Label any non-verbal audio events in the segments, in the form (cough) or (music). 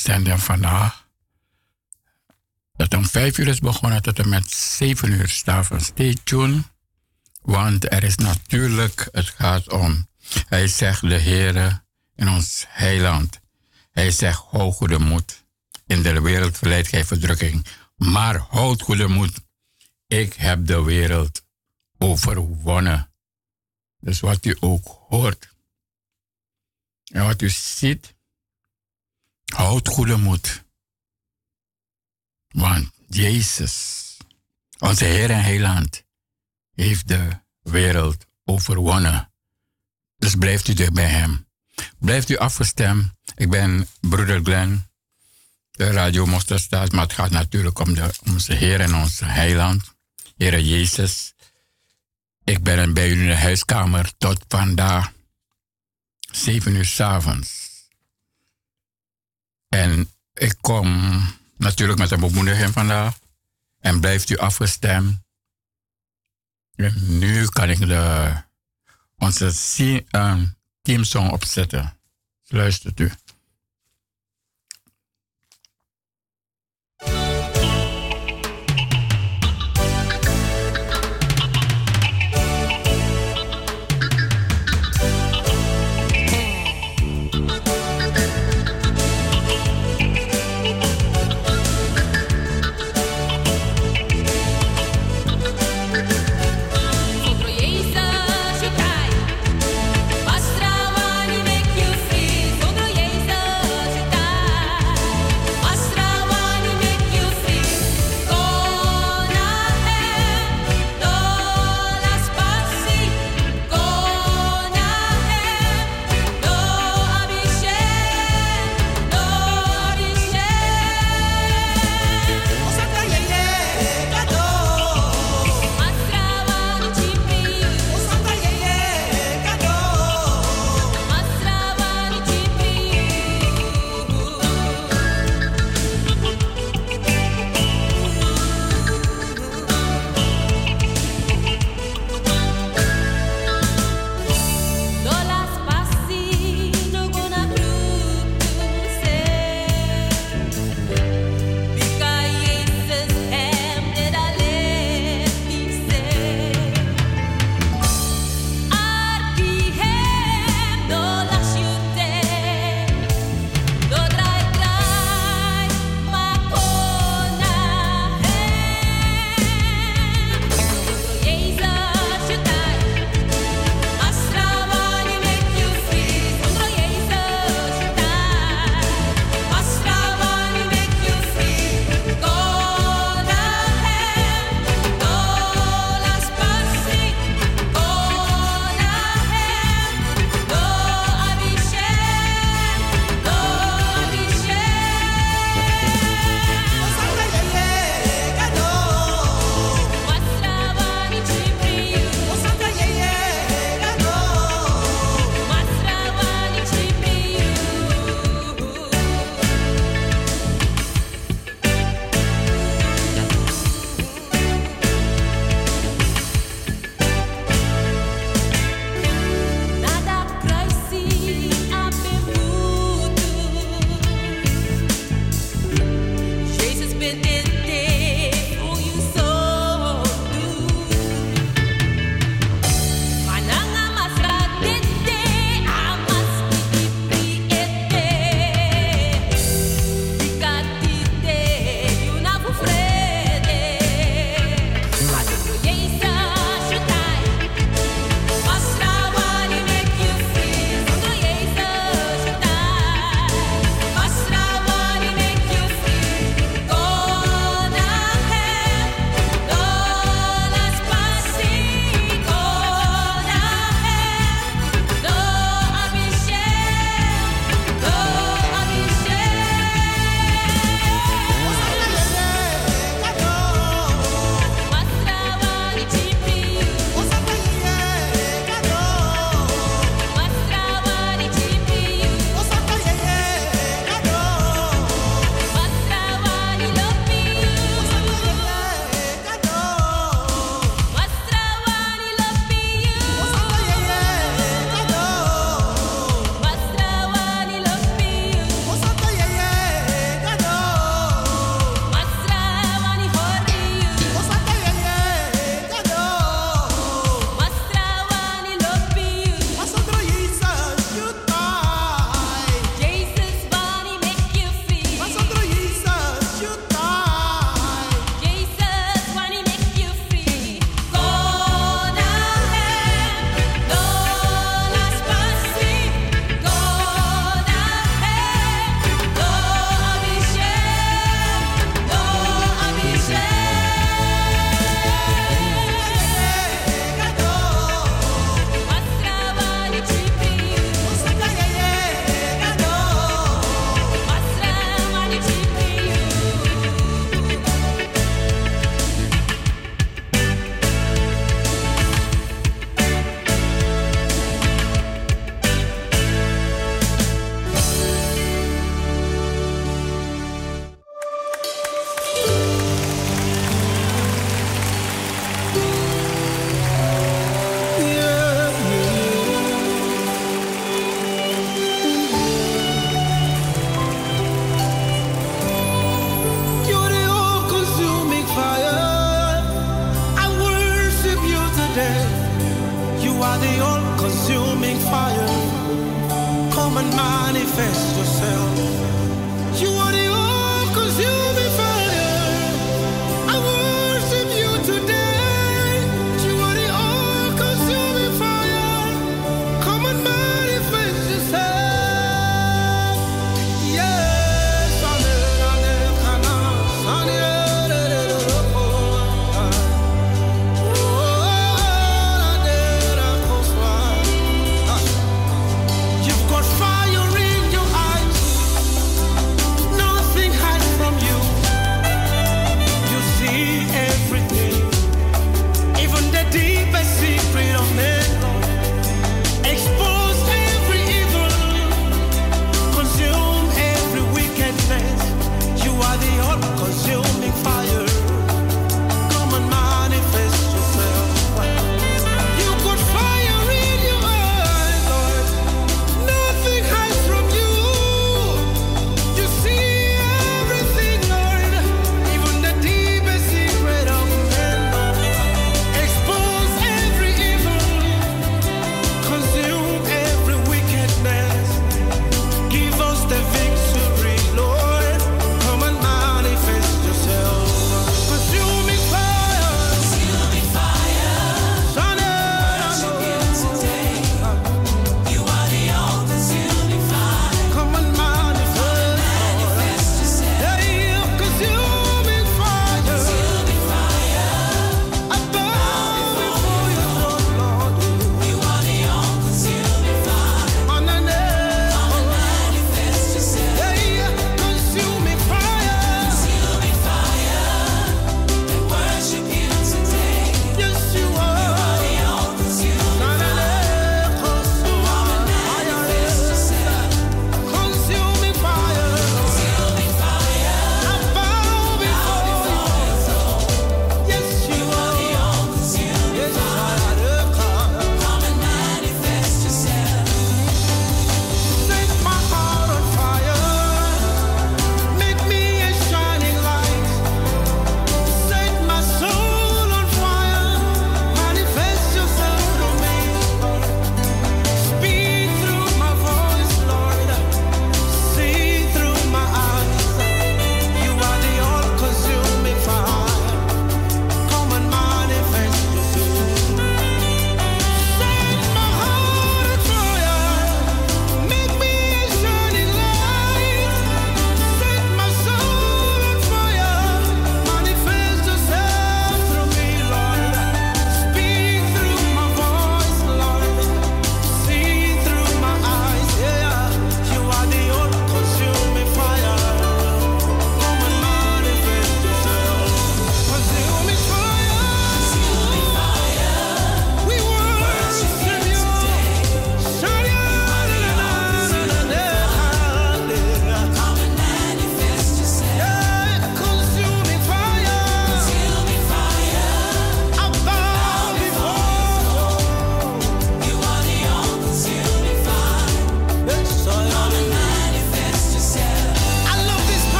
uitzending vandaag. Dat om vijf uur is begonnen tot en met zeven uur s'avonds. Stay tuned, want er is natuurlijk, het gaat om. Hij zegt de Heere in ons heiland. Hij zegt, hou goede moed. In de wereld verleidt gij verdrukking. Maar houd goede moed. Ik heb de wereld overwonnen. Dus wat u ook hoort en wat u ziet Houd goede moed. Want Jezus, onze Heer en Heiland, heeft de wereld overwonnen. Dus blijft u dicht bij Hem. Blijft u afgestemd. Ik ben broeder Glenn, de radio Mosterstaat, maar het gaat natuurlijk om de, onze Heer en onze Heiland, Heer Jezus. Ik ben bij u in de huiskamer tot vandaag, 7 uur s avonds. En ik kom natuurlijk met een bemoediging vandaag. En blijft u afgestemd. Nu kan ik de, onze uh, teamsong opzetten. Luistert u.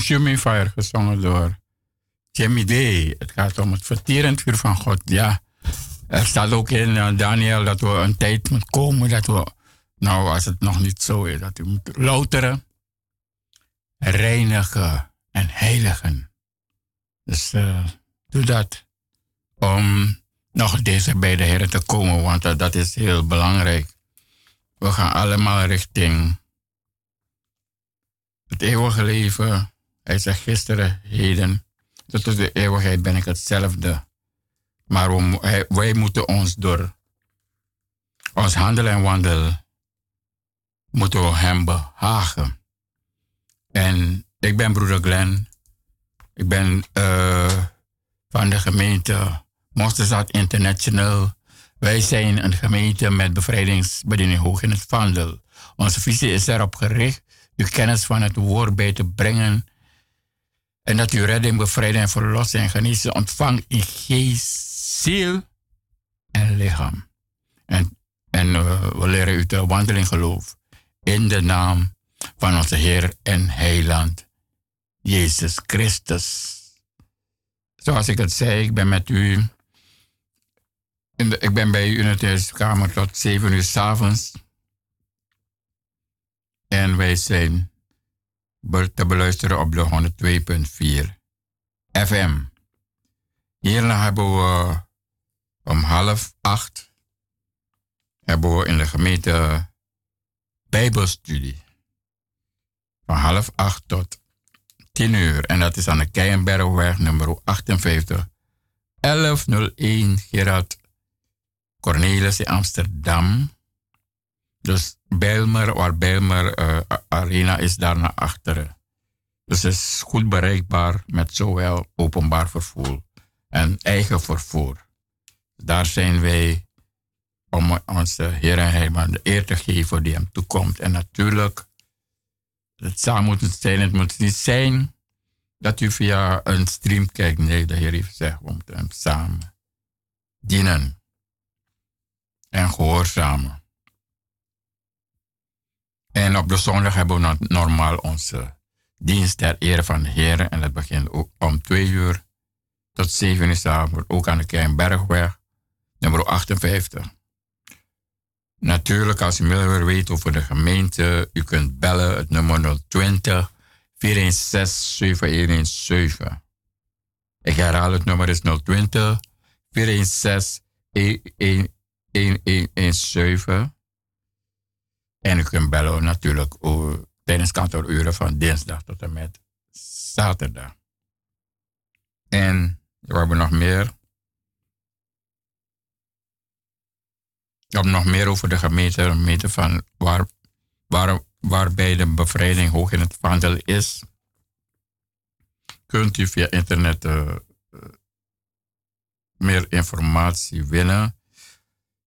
Consuming Fire, gezongen door Jimmy Day. Het gaat om het verterend vuur van God. Ja, er staat ook in uh, Daniel dat we een tijd moet komen dat we, nou als het nog niet zo is, dat we moeten louteren, reinigen en heiligen. Dus uh, doe dat om nog deze bij de Heer te komen, want uh, dat is heel belangrijk. We gaan allemaal richting het eeuwige leven. Hij zegt gisteren, heden, tot de eeuwigheid ben ik hetzelfde. Maar wij moeten ons door ons handel en wandel moeten we hem behagen. En ik ben broeder Glenn. Ik ben uh, van de gemeente Mosterstad International. Wij zijn een gemeente met bevrijdingsbediening hoog in het vandel. Onze visie is erop gericht uw kennis van het woord bij te brengen. En dat u redding, bevrijding en en genezen ontvangt in geest, ziel en lichaam. En, uh, we leren u te wandeling geloof. In de naam van onze Heer en Heiland, Jezus Christus. Zoals ik het zei, ik ben met u. In de, ik ben bij u in de kamer tot 7 uur s avonds. En wij zijn te beluisteren op de 102.4 FM. Hierna hebben we om half acht hebben we in de gemeente Bijbelstudie. Van half acht tot tien uur. En dat is aan de Keienbergweg nummer 58 1101 Gerard Cornelis in Amsterdam. Dus Bijlmer, waar Bijlmer uh, Arena is daar naar achteren. Dus het is goed bereikbaar met zowel openbaar vervoer en eigen vervoer. Daar zijn wij om onze Heer en Heiland de eer te geven die hem toekomt. En natuurlijk, het zou moeten zijn, het moet niet zijn dat u via een stream kijkt. Nee, de Heer heeft gezegd, we moeten hem samen dienen en gehoorzamen. En op de zondag hebben we normaal onze dienst ter ere van de Heer. En dat begint ook om twee uur tot zeven uur avond. Ook aan de Keienbergweg, nummer 58. Natuurlijk, als u meer wil weten over de gemeente, u kunt bellen het nummer 020 416 7117. Ik herhaal het nummer is 020 416 1117. En u kunt bellen natuurlijk tijdens kantooruren van dinsdag tot en met zaterdag. En we hebben nog meer. We hebben nog meer over de gemeente, van waar, waar, waarbij de bevrijding hoog in het vaandel is. Kunt u via internet uh, meer informatie winnen.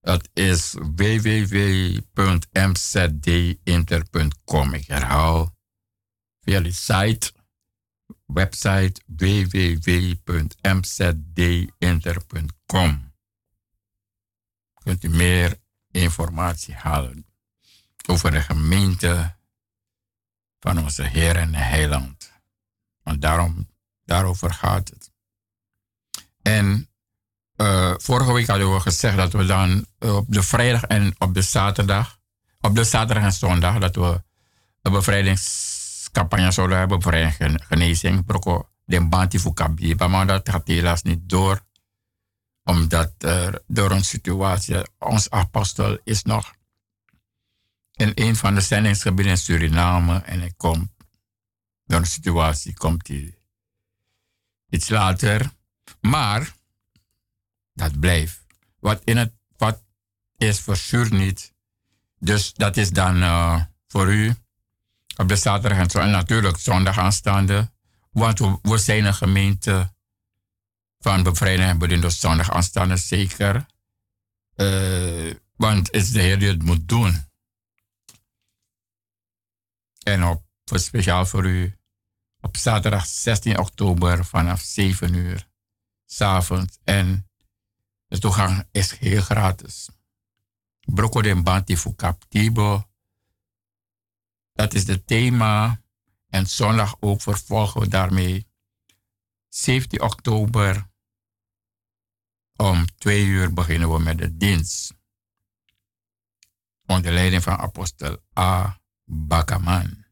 Dat is www.mzdinter.com. Ik herhaal via de site, website www.mzdinter.com. Kunt u meer informatie halen over de gemeente van onze Heer en Heiland. Want daarom, daarover gaat het. En uh, vorige week hadden we gezegd dat we dan op de vrijdag en op de zaterdag, op de zaterdag en zondag, dat we een bevrijdingscampagne zouden hebben, bevrijding genezing, broko de banti fukabi. Maar dat gaat helaas niet door, omdat er door een situatie, ons apostel is nog in een van de zendingsgebieden in Suriname en hij komt, door een situatie komt hij iets later. Maar dat blijft. Wat in het wat is sure niet. Dus dat is dan uh, voor u op de zaterdag en, zo, en natuurlijk zondag aanstaande. Want we, zijn een gemeente van bevrijding en bediening dus zondag aanstaande zeker. Uh, want het is de Heer die het moet doen. En op, speciaal voor u op zaterdag 16 oktober vanaf 7 uur s'avonds en de toegang is heel gratis. Broko den banti fu captivo. Dat is het thema. En zondag ook vervolgen we daarmee 17 oktober om twee uur beginnen we met de dienst. Onder leiding van apostel A. Bakaman.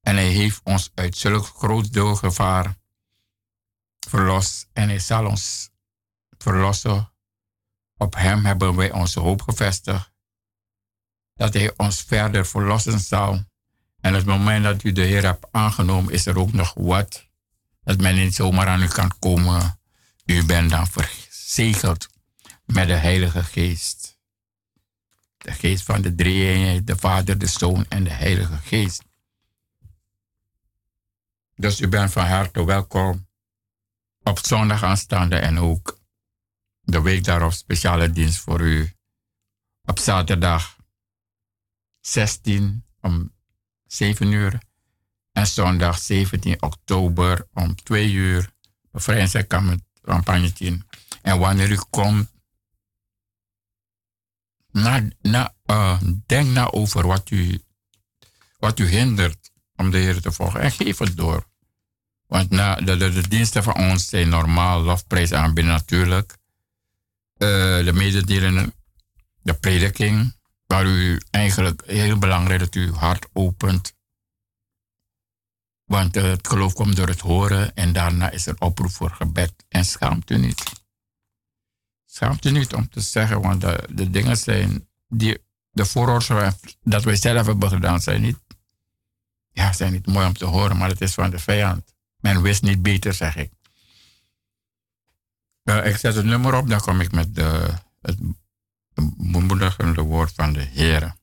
En hij heeft ons uit zulk groot doodgevaar verlost. En hij zal ons verlossen. Op hem hebben wij onze hoop gevestigd. Dat hij ons verder verlossen zal. En het moment dat u de Heer hebt aangenomen, is er ook nog wat. Dat men niet zomaar aan u kan komen. U bent dan verzegeld met de Heilige Geest. De Geest van de drie de Vader, de Zoon en de Heilige Geest. Dus u bent van harte welkom op zondag aanstaande en ook de week daarop speciale dienst voor u. Op zaterdag 16 om 7 uur en zondag 17 oktober om 2 uur bevrijdingscampagne. En wanneer u komt, uh, denk na over wat u, wat u hindert om de Heer te volgen en geef het door. Want na, de diensten van ons zijn normaal, lofprijs aanbieden natuurlijk. Uh, de mededelingen, de prediking, waar u eigenlijk heel belangrijk dat u hart opent. Want uh, het geloof komt door het horen en daarna is er oproep voor gebed. En schaamt u niet. Schaamt u niet om te zeggen, want de, de dingen zijn die de vooroorzaken dat wij zelf hebben gedaan, zijn niet, ja, zijn niet mooi om te horen, maar het is van de vijand. Men wist niet beter, zeg ik. Uh, ik zet het nummer op, dan kom ik met de, het bemoedigende woord van de Heer.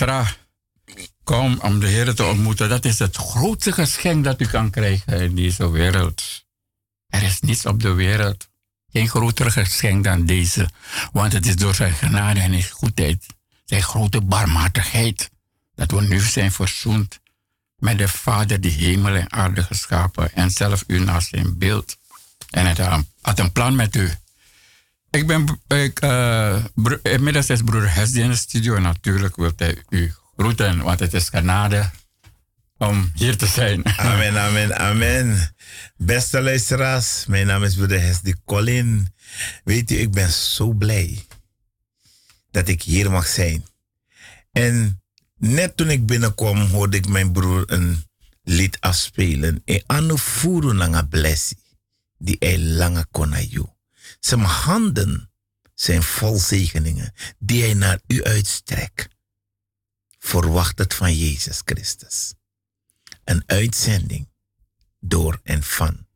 Masra. Kom om de Heer te ontmoeten. Dat is het grootste geschenk dat u kan krijgen in deze wereld. Er is niets op de wereld. Geen groter geschenk dan deze. Want het is door zijn genade en zijn goedheid. Zijn grote barmhartigheid. Dat we nu zijn verzoend met de Vader die hemel en aarde geschapen. En zelf u naar zijn beeld. En het had een plan met u. Ik ben, ik, uh, inmiddels is broeder Hesdy in de studio natuurlijk wil hij u groeten, want het is genade om hier te zijn. (laughs) Amen, amen, amen. Beste luisteraars, mijn naam is broeder Hesdy Colin. Weet u, ik ben zo blij dat ik hier mag zijn. En net toen ik binnenkwam, hoorde ik mijn broer een lied afspelen. En anu furu nanga blessie, die hij lange kon zijn handen zijn vol zegeningen die hij naar u uitstrekt. Verwacht het van Jezus Christus. Een uitzending door en van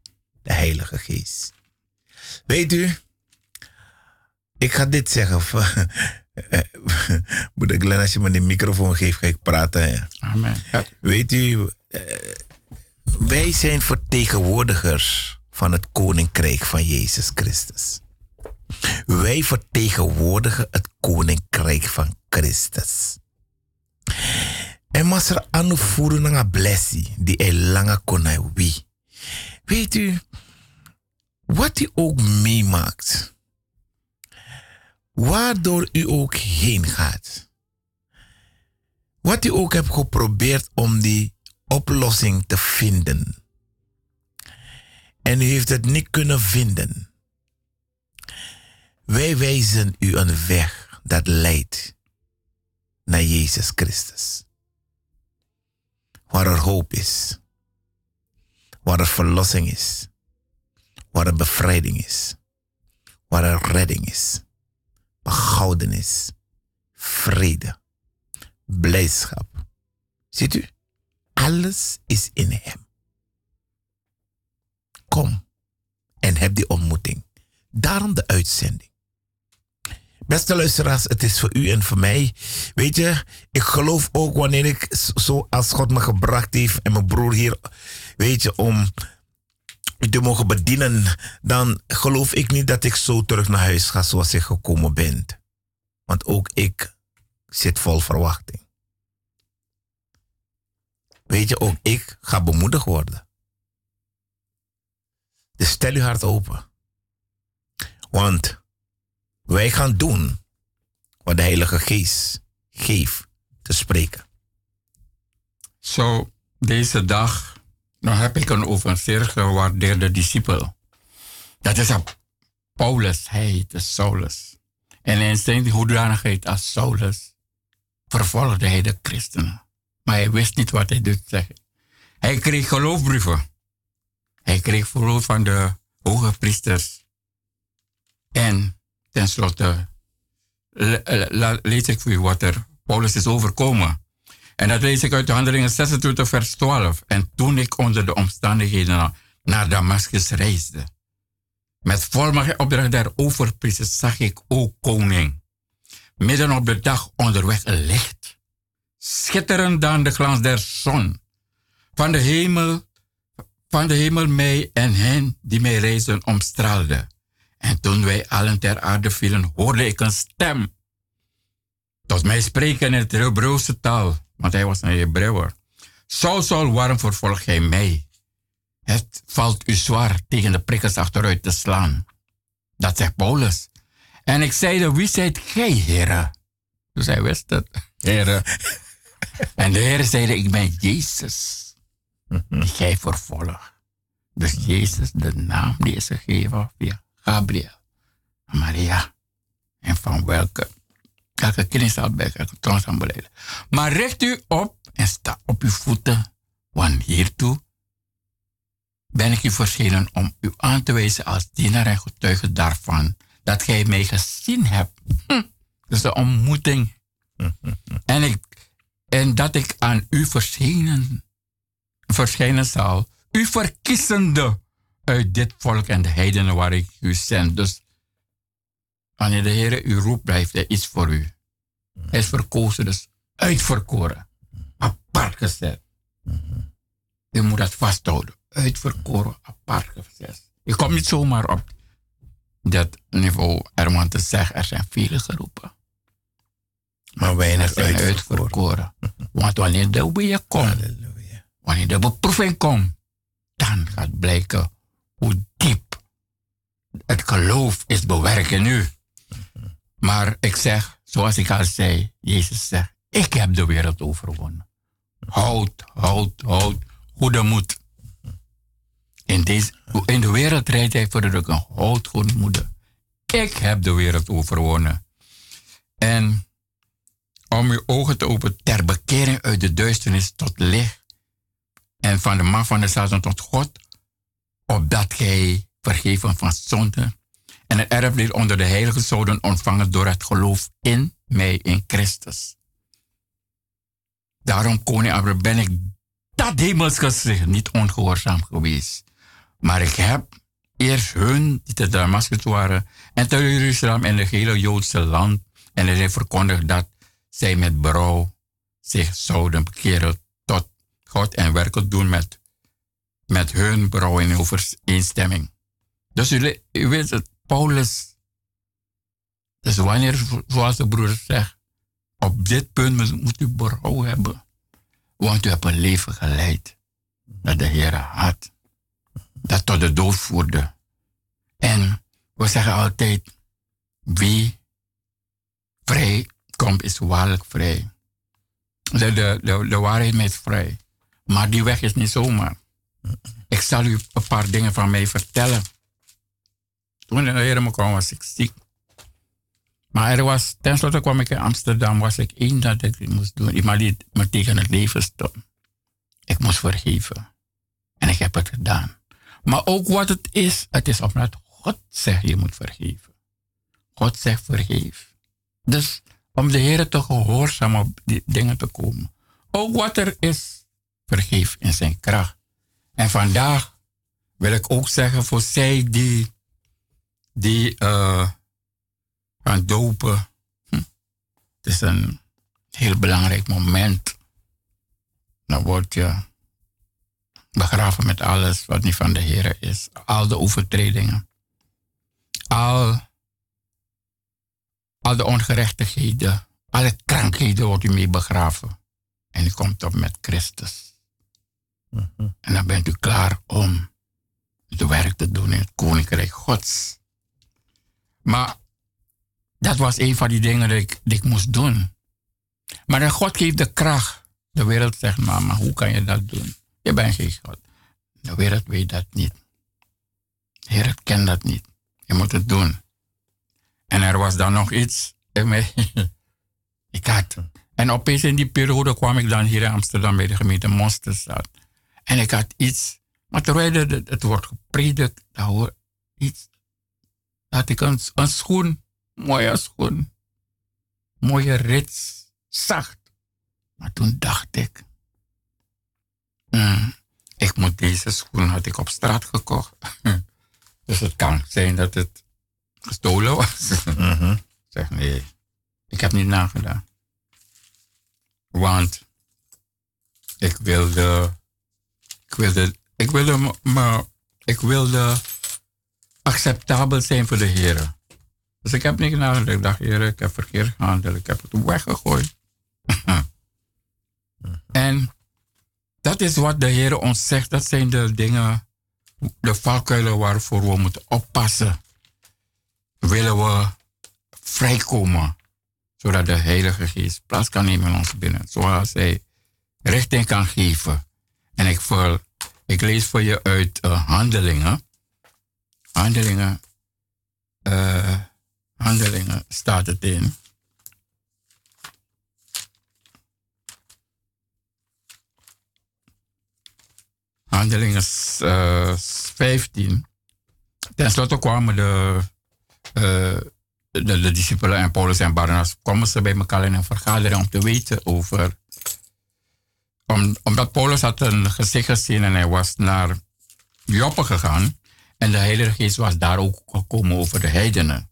de Heilige Geest. Weet u, ik ga dit zeggen. (laughs) Moeder Glenn, als je me de microfoon geeft, ga ik praten. Amen. Weet u, eh, wij zijn vertegenwoordigers van het koninkrijk van Jezus Christus. Wij vertegenwoordigen het koninkrijk van Christus. En mas er anu furu nanga blessie die e langa konai wie. Weet u, wat u ook meemaakt, waardoor u ook heen gaat, wat u ook hebt geprobeerd om die oplossing te vinden, en u heeft het niet kunnen vinden. Wij wijzen u een weg dat leidt naar Jezus Christus. Waar er hoop is, waar er verlossing is, waar er bevrijding is, waar er redding is, behoudenis, vrede, blijdschap. Ziet u, alles is in Hem. Kom en heb die ontmoeting. Daarom de uitzending. Beste luisteraars, het is voor u en voor mij. Weet je, ik geloof ook wanneer ik zo als God me gebracht heeft en mijn broer hier, weet je, om u te mogen bedienen, dan geloof ik niet dat ik zo terug naar huis ga zoals ik gekomen ben. Want ook ik zit vol verwachting. Weet je, ook ik ga bemoedigd worden. Dus stel uw hart open. Want wij gaan doen wat de Heilige Geest geeft te spreken. Zo, deze dag, dan heb ik een over zeer gewaardeerde discipel. Dat is Paulus, hij heet Saulus. En in zijn hoedanigheid als Saulus vervolgde hij de christenen. Maar hij wist niet wat hij doet zeggen. Hij kreeg geloofbrieven. Hij kreeg verlof van de hoge priesters. En tenslotte lees ik voor u wat er Paulus is overkomen. En dat lees ik uit de handelingen 26 vers 12. En toen ik onder de omstandigheden naar Damascus reisde, met volmacht opdracht der overpriesters zag ik, o koning, midden op de dag onderweg een licht, schitterend dan de glans der zon, van de hemel van de hemel mij en hen die mij reisden omstraalde. En toen wij allen ter aarde vielen, hoorde ik een stem. Tot mij spreken in het Hebreeuwse taal, want hij was een Hebreeuwer. Saul, Saul, waarom vervolg jij mij? Het valt u zwaar tegen de prikkers achteruit te slaan. Dat zegt Paulus. En ik zeide, wie zijt gij, heren? Dus hij wist het, heren. en de heren zeiden, ik ben Jezus (laughs) die gij vervolgt. Dus Jezus, de naam die is gegeven via Gabriel, Maria. En van welke, welke kennis zal bij welke troon zal beleiden. Maar richt u op en sta op uw voeten, want hiertoe ben ik u verschenen om u aan te wijzen als dienaar en getuige daarvan dat gij mij gezien hebt. Hm. Dus de ontmoeting. (laughs) en, ik, en dat ik aan u verschenen verschijnen zal, u verkiezende uit dit volk en de heidenen waar ik u zend. Dus wanneer de Heer u roept, blijft hij iets voor u. Hij is verkozen, dus Uitverkoren. Apart gezet. Je moet dat vasthouden. Uitverkoren, apart gezet. Je komt niet zomaar op dat niveau er te zeggen, er zijn vele geroepen. Maar weinig zijn uitverkoren. Want wanneer de weer komt, wanneer de beproeving komt, dan gaat blijken hoe diep het geloof is bewerken nu. Maar ik zeg, zoals ik al zei, Jezus zegt, ik heb de wereld overwonnen. Houd, houd, houd, goede moed. In, deze, in de wereld rijdt hij voor de rug een houd, goede moeder. Ik heb de wereld overwonnen. En om je ogen te openen ter bekering uit de duisternis tot licht. En van de man van de Satan tot God, opdat gij vergeven van zonde en het erfdeel onder de heilige zouden ontvangen door het geloof in mij, in Christus. Daarom, koning Abraham, ben ik dat hemels gezicht niet ongehoorzaam geweest. Maar ik heb eerst hun die te Damascus waren en te Jeruzalem en het hele Joodse land en heeft verkondigd dat zij met berouw zich zouden bekeren God en werken doen met, met hun berouw in overeenstemming. Dus u, u weet het, Paulus, dus wanneer, zoals de broer zegt, op dit punt moet u berouw hebben. Want u hebt een leven geleid dat de Heer had. Dat tot de dood voerde. En we zeggen altijd, wie vrij komt is waarlijk vrij. De, de, de, de waarheid is vrij. Maar die weg is niet zomaar. Ik zal u een paar dingen van mij vertellen. Toen de Heer me kwam, was ik ziek. Maar er was, tenslotte kwam ik in Amsterdam, was ik één dat ik moest doen. Iemand die me tegen het leven stond. Ik moest vergeven. En ik heb het gedaan. Maar ook wat het is, het is omdat God zegt je moet vergeven. God zegt vergeef. Dus om de Heer te gehoorzamen op die dingen te komen. Ook wat er is, vergeef in zijn kracht. En vandaag wil ik ook zeggen voor zij die, die uh, gaan dopen. Hm. Het is een heel belangrijk moment. Dan word je begraven met alles wat niet van de Heer is. Al de overtredingen. Al al de ongerechtigheden, alle krankheden wordt u mee begraven. En u komt op met Christus. En dan bent u klaar om het werk te doen in het Koninkrijk Gods. Maar dat was een van die dingen die ik, moest doen. Maar dan God geeft de kracht. De wereld zegt, mama, hoe kan je dat doen? Je bent geen God. De wereld weet dat niet. De kent dat niet. Je moet het doen. En er was dan nog iets. (laughs) ik had. En opeens in die periode kwam ik dan hier in Amsterdam bij de gemeente Monsterstad. En ik had iets. Maar terwijl het, het wordt gepredikt, dat hoor iets. Dat ik een, een schoen, mooie schoen, mooie rits, zacht. Maar toen dacht ik, mm, ik moet deze schoen had ik op straat gekocht. (laughs) dus het kan zijn dat het gestolen was. (laughs) Mhm. Zeg nee, ik heb niet nagedaan. Want ik wilde, ik wilde, ik wilde, maar ik wilde acceptabel zijn voor de heren. Dus ik heb niet nagedacht. Ik dacht, heren, ik heb verkeerd gehandeld. Ik heb het weggegooid. (laughs) en dat is wat de Heer ons zegt. Dat zijn de dingen, de valkuilen waarvoor we moeten oppassen willen we vrijkomen, zodat de Heilige Geest plaats kan nemen in ons binnen, zoals hij richting kan geven. En ik, voor, ik lees voor je uit uh, Handelingen. Handelingen, uh, Handelingen staat het in. Handelingen uh, 15. Ten slotte kwamen de de, de, discipelen en Paulus en Barnabas komen ze bij elkaar in een vergadering om te weten over. Om, omdat Paulus had een gezicht gezien en hij was naar Joppe gegaan. En de Heilige Geest was daar ook gekomen over de heidenen.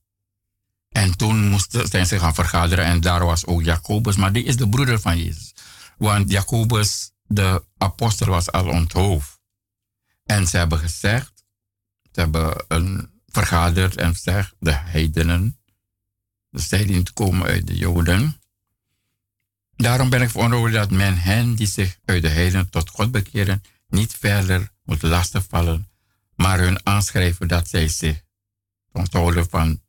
En toen moesten, zijn ze gaan vergaderen en daar was ook Jacobus, maar die is de broeder van Jezus. Want Jacobus, de apostel, was al onthoofd. En ze hebben gezegd, ze hebben een vergaderd en gezegd, de heidenen, dus zij die komen uit de Joden. Daarom ben ik verondersteld dat men hen die zich uit de heidenen tot God bekeren, niet verder moet lastigvallen, maar hun aanschrijven dat zij zich onthouden van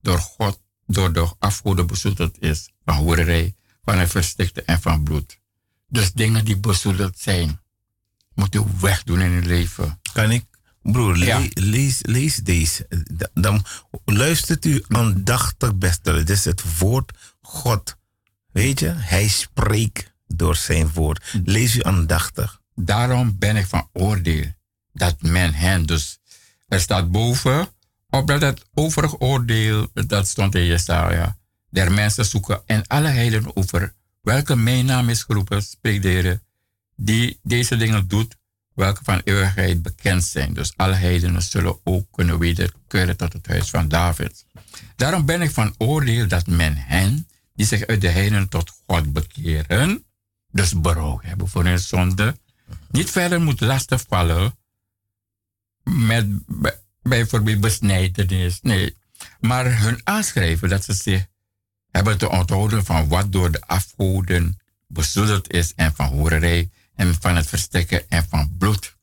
door God, door de afgoeden bezoedeld is, van hoererij, van het verstikte en van bloed. Dus dingen die bezoedeld zijn, moet u wegdoen in uw leven. Kan ik, broer, lees, lees deze. Dan luistert u aandachtig, beste. Dit is het woord God. Weet je, hij spreekt door zijn woord. Lees u aandachtig. Daarom ben ik van oordeel dat men hen, dus er staat boven, opdat het overig oordeel, dat stond in Jesaja, der mensen zoeken en alle heiligen over welke mijn naam is geroepen, spreekt de die deze dingen doet, welke van eeuwigheid bekend zijn. Dus alle heidenen zullen ook kunnen wederkeren tot het huis van David. Daarom ben ik van oordeel dat men hen, die zich uit de heidenen tot God bekeren, dus berouw hebben voor hun zonde, niet verder moet lastigvallen met bijvoorbeeld besnijdenis. Nee, maar hun aanschrijven dat ze zich hebben te onthouden van wat door de afgoden bezoedeld is en van hoererij en van het verstekken en van bloed.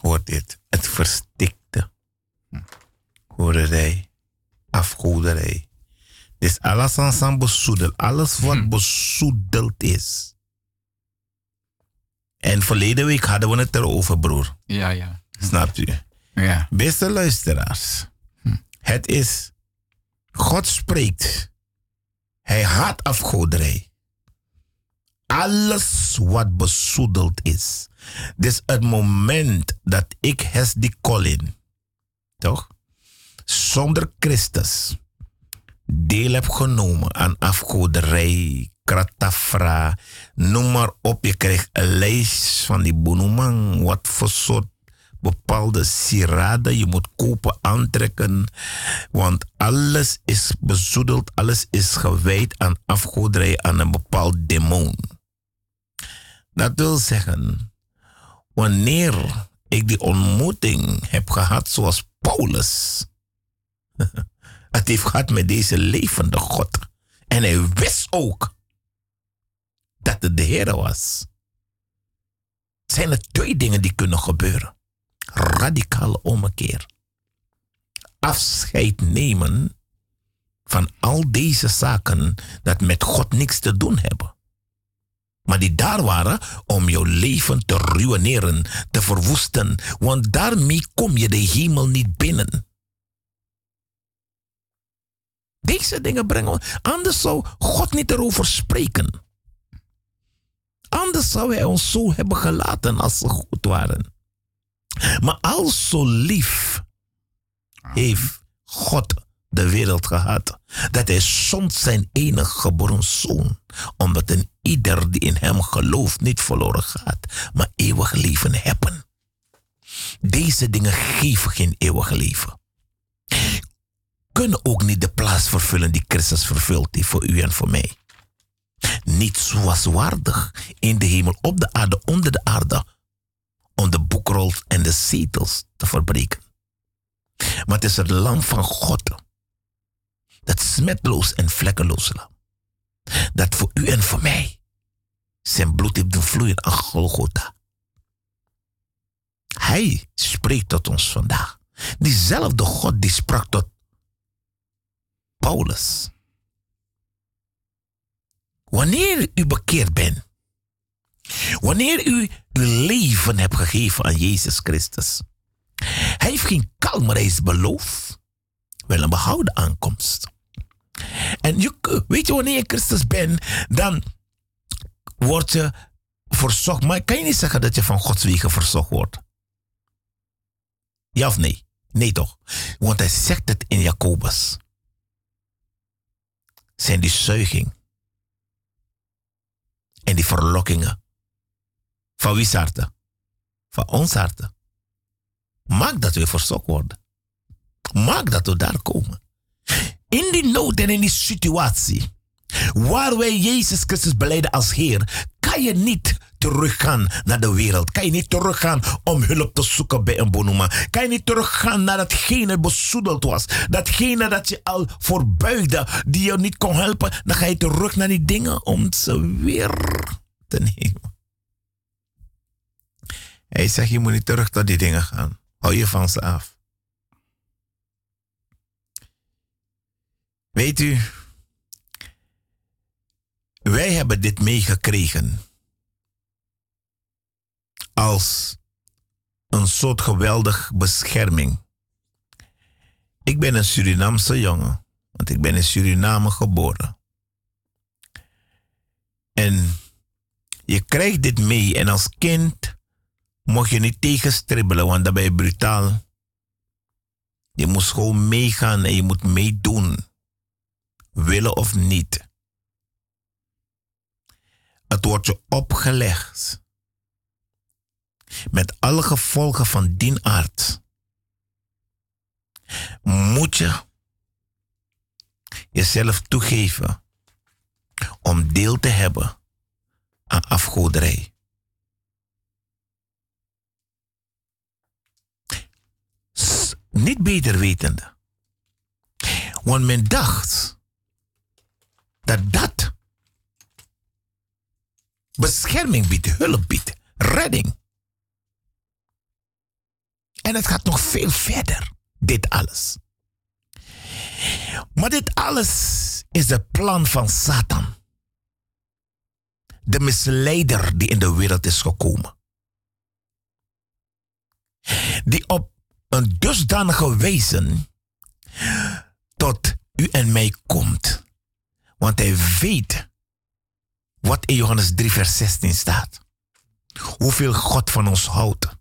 Hoort dit? Het verstikte. Hoererij, afgoderij. Dus alles aan bezoedeld. Alles wat hm. bezoedeld is. En verleden week hadden we het erover, broer. Ja, ja. Snapt u? Ja. Beste luisteraars. Hm. Het is, God spreekt. Hij haat afgoderij. Alles wat bezoedeld is. Dus het moment dat ik hes die Colin, toch? Zonder Christus deel heb genomen aan afgoderij, kratafra, noem maar op. Je krijgt een lijst van die bonoemang, wat voor soort bepaalde sieraden je moet kopen, aantrekken. Want alles is bezoedeld, alles is gewijd aan afgoderij, aan een bepaald demon. Dat wil zeggen, wanneer ik die ontmoeting heb gehad zoals Paulus, (laughs) het heeft gehad met deze levende God. En hij wist ook dat het de Heer was. Zijn er twee dingen die kunnen gebeuren radicale ommekeer. Afscheid nemen van al deze zaken dat met God niks te doen hebben. Maar die daar waren om jouw leven te ruïneren, te verwoesten. Want daarmee kom je de hemel niet binnen. Deze dingen brengen Anders zou God niet erover spreken. Anders zou hij ons zo hebben gelaten als ze goed waren. Maar al zo lief heeft God de wereld gehad, dat hij zond zijn enige geboren zoon, omdat een ieder die in hem gelooft niet verloren gaat, maar eeuwig leven hebben. Deze dingen geven geen eeuwig leven. Kunnen ook niet de plaats vervullen die Christus vervult heeft voor u en voor mij. Niet zoals waardig in de hemel, op de aarde, onder de aarde, om de boekrol en de zetels te verbreken. Maar het is het lam van God. Dat smetloos en vlekkeloos lam. Dat voor u en voor mij zijn bloed heeft doen vloeien aan Golgotha. Hij spreekt tot ons vandaag. Diezelfde God die sprak tot Paulus. Wanneer u bekeerd bent, Wanneer u uw leven hebt gegeven aan Jezus Christus. Hij heeft geen kalme reis beloofd, wel een behouden aankomst. En je, weet je, wanneer je Christus bent, dan word je verzocht. Maar kan je niet zeggen dat je van Gods wegen verzocht wordt? Ja of nee? Nee toch? Want hij zegt het in Jacobus. Zijn die zuiging en die verlokkingen van wie harten? Van ons harten. Dat we verzocht worden. Maak dat we daar komen. In die nood en in die situatie, waar wij Jezus Christus beleiden als Heer, kan je niet teruggaan naar de wereld. Kan je niet teruggaan om hulp te zoeken bij een bonuma. Kan je niet teruggaan naar datgene bezoedeld was. Datgene dat je al voorbuigde, die je niet kon helpen. Dan ga je terug naar die dingen om ze weer te nemen. Hij zegt, je moet niet terug tot die dingen gaan. Hou je van ze af. Weet u, wij hebben dit meegekregen als een soort geweldig bescherming. Ik ben een Surinaamse jongen, want ik ben in Suriname geboren. En je krijgt dit mee en als kind mocht je niet tegenstribbelen, want dan ben je brutaal. Je moest gewoon meegaan en je moet meedoen, willen of niet. Het wordt je opgelegd met alle gevolgen van dien aard, moet je jezelf toegeven om deel te hebben aan afgoderij. Niet beter wetende. Want men dacht dat dat bescherming biedt, hulp biedt, redding. En het gaat nog veel verder, dit alles. Maar dit alles is het plan van Satan. De misleider die in de wereld is gekomen. Die op een dusdanige wezen tot u en mij komt. Want hij weet wat in Johannes 3, vers 16 staat. Hoeveel God van ons houdt.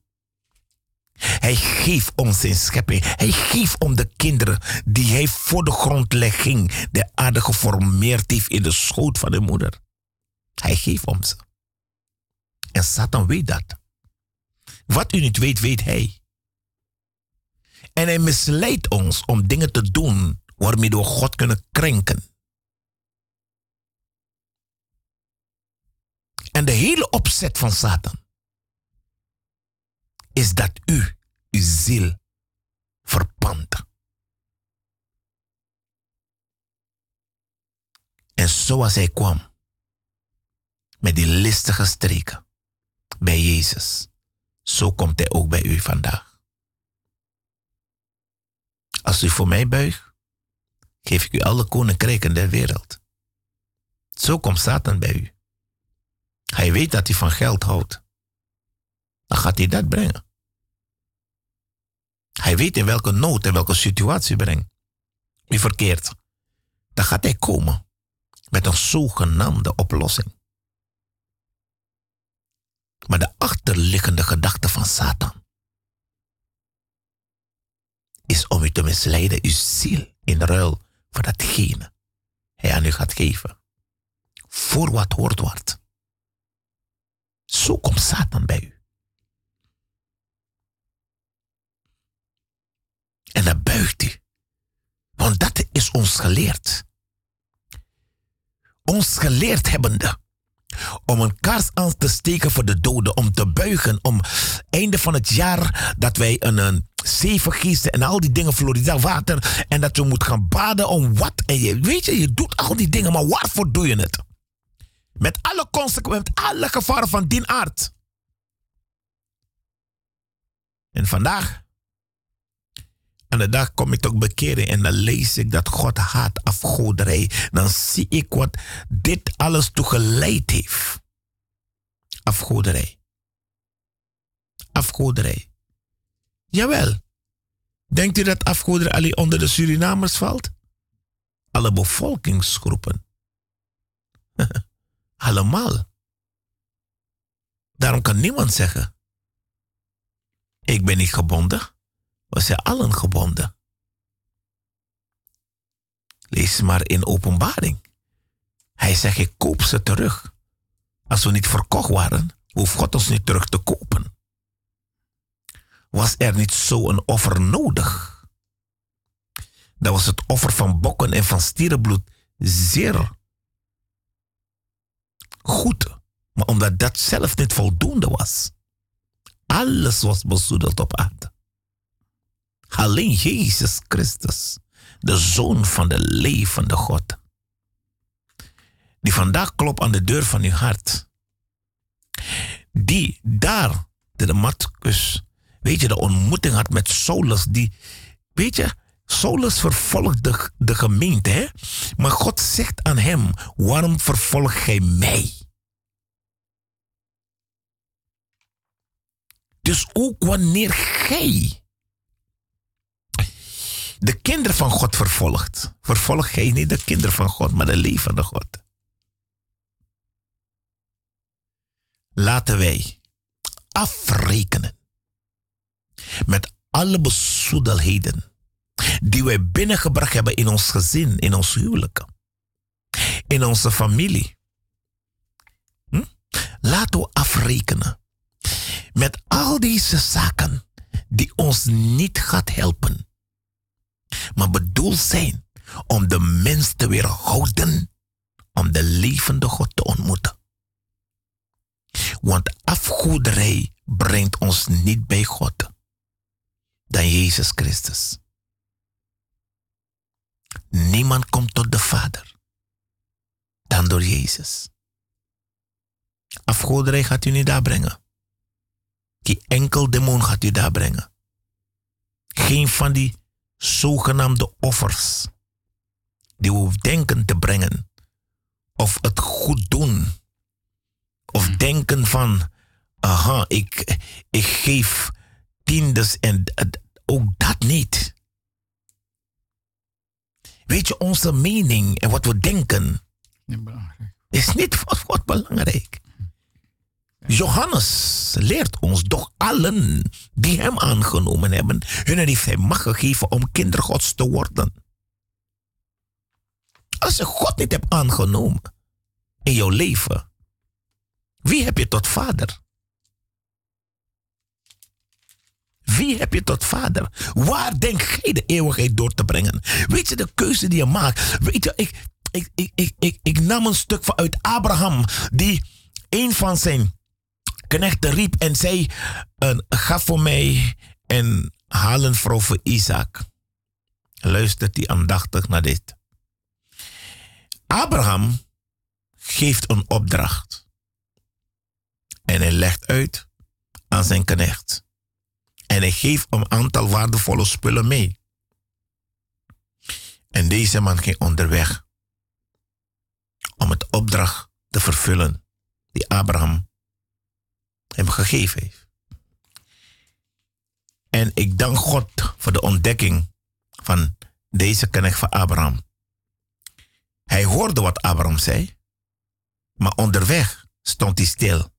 Hij geeft ons zijn schepping. Hij geeft om de kinderen die hij voor de grondlegging de aarde geformeerd heeft in de schoot van de moeder. Hij geeft om ze. En Satan weet dat. Wat u niet weet, weet hij. En hij misleidt ons om dingen te doen waarmee we God kunnen krenken. En de hele opzet van Satan is dat u uw ziel verpand. En zoals hij kwam, met die listige streken bij Jezus, zo komt hij ook bij u vandaag. Als u voor mij buigt, geef ik u alle koninkrijken der wereld. Zo komt Satan bij u. Hij weet dat hij van geld houdt. Dan gaat hij dat brengen. Hij weet in welke nood en welke situatie brengt. Wie verkeert. Dan gaat hij komen met een zogenaamde oplossing. Maar de achterliggende gedachte van Satan is om u te misleiden, uw ziel in ruil voor datgene hij aan u gaat geven. Voor wat hoort wordt. Zo komt Satan bij u. En dan buigt u. Want dat is ons geleerd. Ons geleerd hebbende. Om een kaars aan te steken voor de doden. Om te buigen. Om einde van het jaar dat wij een, een vergiezen. En al die dingen. Florida water. En dat we moeten gaan baden om wat. En je weet je, je doet al die dingen. Maar waarvoor doe je het? Met alle consequenties. Met alle gevaren van die aard. En vandaag aan de dag kom ik toch bekeren en dan lees ik dat God haat afgoderij. Dan zie ik wat dit alles toegeleid heeft. Afgoderij. Afgoderij. Jawel. Denkt u dat afgoderij alleen onder de Surinamers valt? Alle bevolkingsgroepen. (laughs) Allemaal. Daarom kan niemand zeggen: Ik ben niet gebonden we zijn allen gebonden. Lees maar in openbaring. Hij zegt, ik koop ze terug. Als we niet verkocht waren, hoeft God ons niet terug te kopen. Was er niet zo een offer nodig? dan was het offer van bokken en van stierenbloed zeer goed. Maar omdat dat zelf niet voldoende was, alles was bezoedeld op aarde. Alleen Jezus Christus, de Zoon van de levende God, die vandaag klopt aan de deur van uw hart, die daar de Damascus, weet je, de ontmoeting had met Saulus, die, weet je, Saulus vervolgde de, gemeente, hè? maar God zegt aan hem, waarom vervolg gij mij? Dus ook wanneer gij de kinderen van God vervolgt, vervolg gij niet de kinderen van God, maar de levende God. Laten wij afrekenen met alle bezoedelheden die wij binnengebracht hebben in ons gezin, in ons huwelijk, in onze familie. Hm? Laten we afrekenen met al deze zaken die ons niet gaat helpen, maar bedoeld zijn om de mens te weerhouden om de levende God te ontmoeten. Want afgoederij brengt ons niet bij God dan Jezus Christus. Niemand komt tot de Vader dan door Jezus. Afgoderij gaat u niet daar brengen. Die enkel demon gaat u daar brengen. Geen van die zogenaamde offers die we denken te brengen. Of het goed doen. Of hmm. denken van, aha, ik, ik geef tiendes en ook dat niet. Weet je, onze mening en wat we denken is niet (laughs) wat, wat belangrijk. Johannes leert ons, doch allen die hem aangenomen hebben, hun heeft hij macht gegeven om kindergods te worden. Als je God niet hebt aangenomen in jouw leven, wie heb je tot vader? Wie heb je tot vader? Waar denk jij de eeuwigheid door te brengen? Weet je de keuze die je maakt? Weet je, ik, ik, ik, ik, ik, nam een stuk van uit Abraham, die een van zijn knechten riep en zei: Ga voor mij en haal een vrouw voor Isaac. Luistert hij aandachtig naar dit. Abraham geeft een opdracht. En hij legt uit aan zijn knecht. En hij geeft een aantal waardevolle spullen mee. En deze man ging onderweg om het opdracht te vervullen die Abraham hem gegeven heeft. En ik dank God voor de ontdekking van deze knecht van Abraham. Hij hoorde wat Abraham zei, maar onderweg stond hij stil.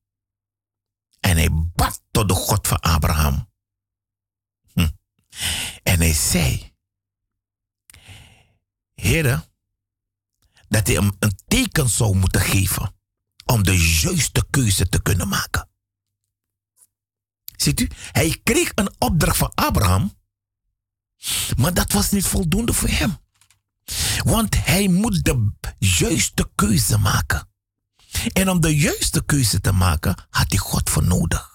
En hij bad tot de God van Abraham. En hij zei, Heere, dat hij hem een teken zou moeten geven om de juiste keuze te kunnen maken. Ziet u, hij kreeg een opdracht van Abraham, maar dat was niet voldoende voor hem. Want hij moet de juiste keuze maken. En om de juiste keuze te maken, had hij God voor nodig.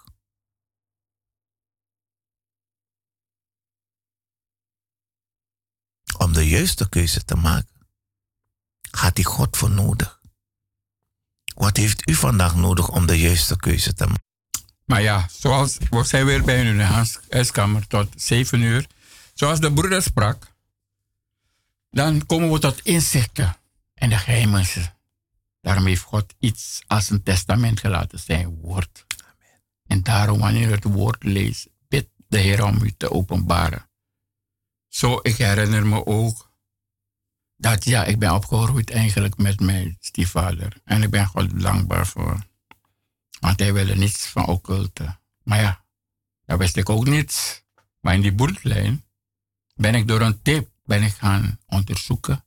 om de juiste keuze te maken, gaat hij God voor nodig. Wat heeft u vandaag nodig om de juiste keuze te maken? Maar ja, zoals we zijn weer bij de huiskamer tot zeven uur. Zoals de broeder sprak, dan komen we tot inzichten en de geheimen. Daarom heeft God iets als een testament gelaten, zijn woord. Amen. En daarom, wanneer u het woord leest, bid de Heer om u te openbaren. Zo, ik herinner me ook dat ja, ik ben opgegroeid eigenlijk met mijn stiefvader. En ik ben God dankbaar voor. Want hij wilde niets van occulte. Maar ja, dat wist ik ook niet. Maar in die boertlijn ben ik door een tip ben ik gaan onderzoeken.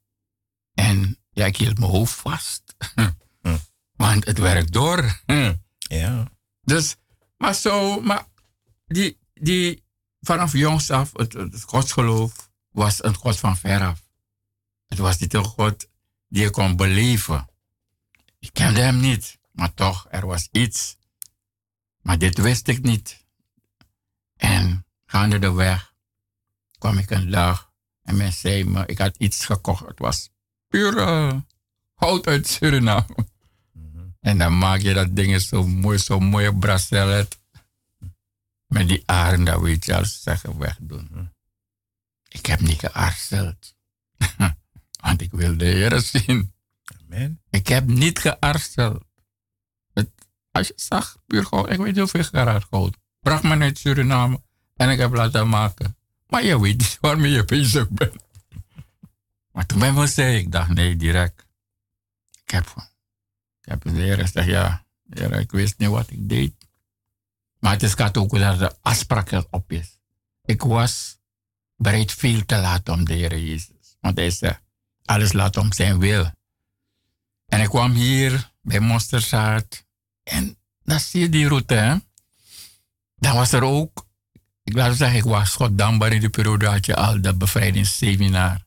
En ja, ik hield mijn hoofd vast. (laughs) Hm. Want het werkt door. (laughs) Ja. Dus, maar zo, maar die, die vanaf jongs af, het, het godsgeloof, was een God van veraf. Het was niet een God die je kon beleven. Ik kende hem niet, maar toch, er was iets. Maar dit wist ik niet. En gaande de weg kwam ik een dag en men zei me, ik had iets gekocht. Het was pure hout uit Suriname. En dan maak je dat ding zo mooi, zo mooie bracelet. Met die aren, dat weet je als zeggen wegdoen. Ik heb niet gearsteld. (laughs) Want ik wil de Heer zien. Amen. Ik heb niet gearsteld. Als je zag, puur ik weet niet hoeveel geraad goud. Bracht me uit Suriname en ik heb laten maken. Maar je weet niet waarmee je bezig bent. Maar toen ben ik zei, ik dacht nee, direct. Ik heb, ik heb de Heer gezegd, ja, heer, ik wist niet wat ik deed. Maar het is gaat ook dat de afspraak op is. Ik was bereid veel te laten om de Heer Jezus. Want hij zegt, alles laat om zijn wil. En ik kwam hier bij Monsterzaad. En dan zie je die route, hè. Dan was er ook, ik laat zeggen, ik was God dankbaar in de periode dat je al dat bevrijdingsseminar.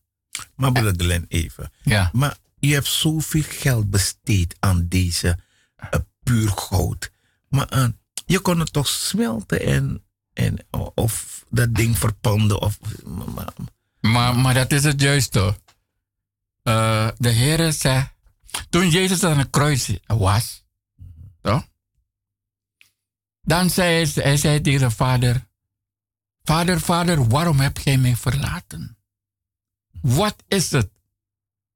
Maar broeder even. Ja. Maar je hebt zoveel geld besteed aan deze uh, puur goud. Maar uh, je kon het toch smelten en, en of dat ding verpanden. Of, maar, maar, maar dat is het juiste. Uh, de Heer zei, toen Jezus aan het kruis was, dan zei hij, hij zei tegen de vader, vader, vader, waarom heb jij mij verlaten? Wat is het?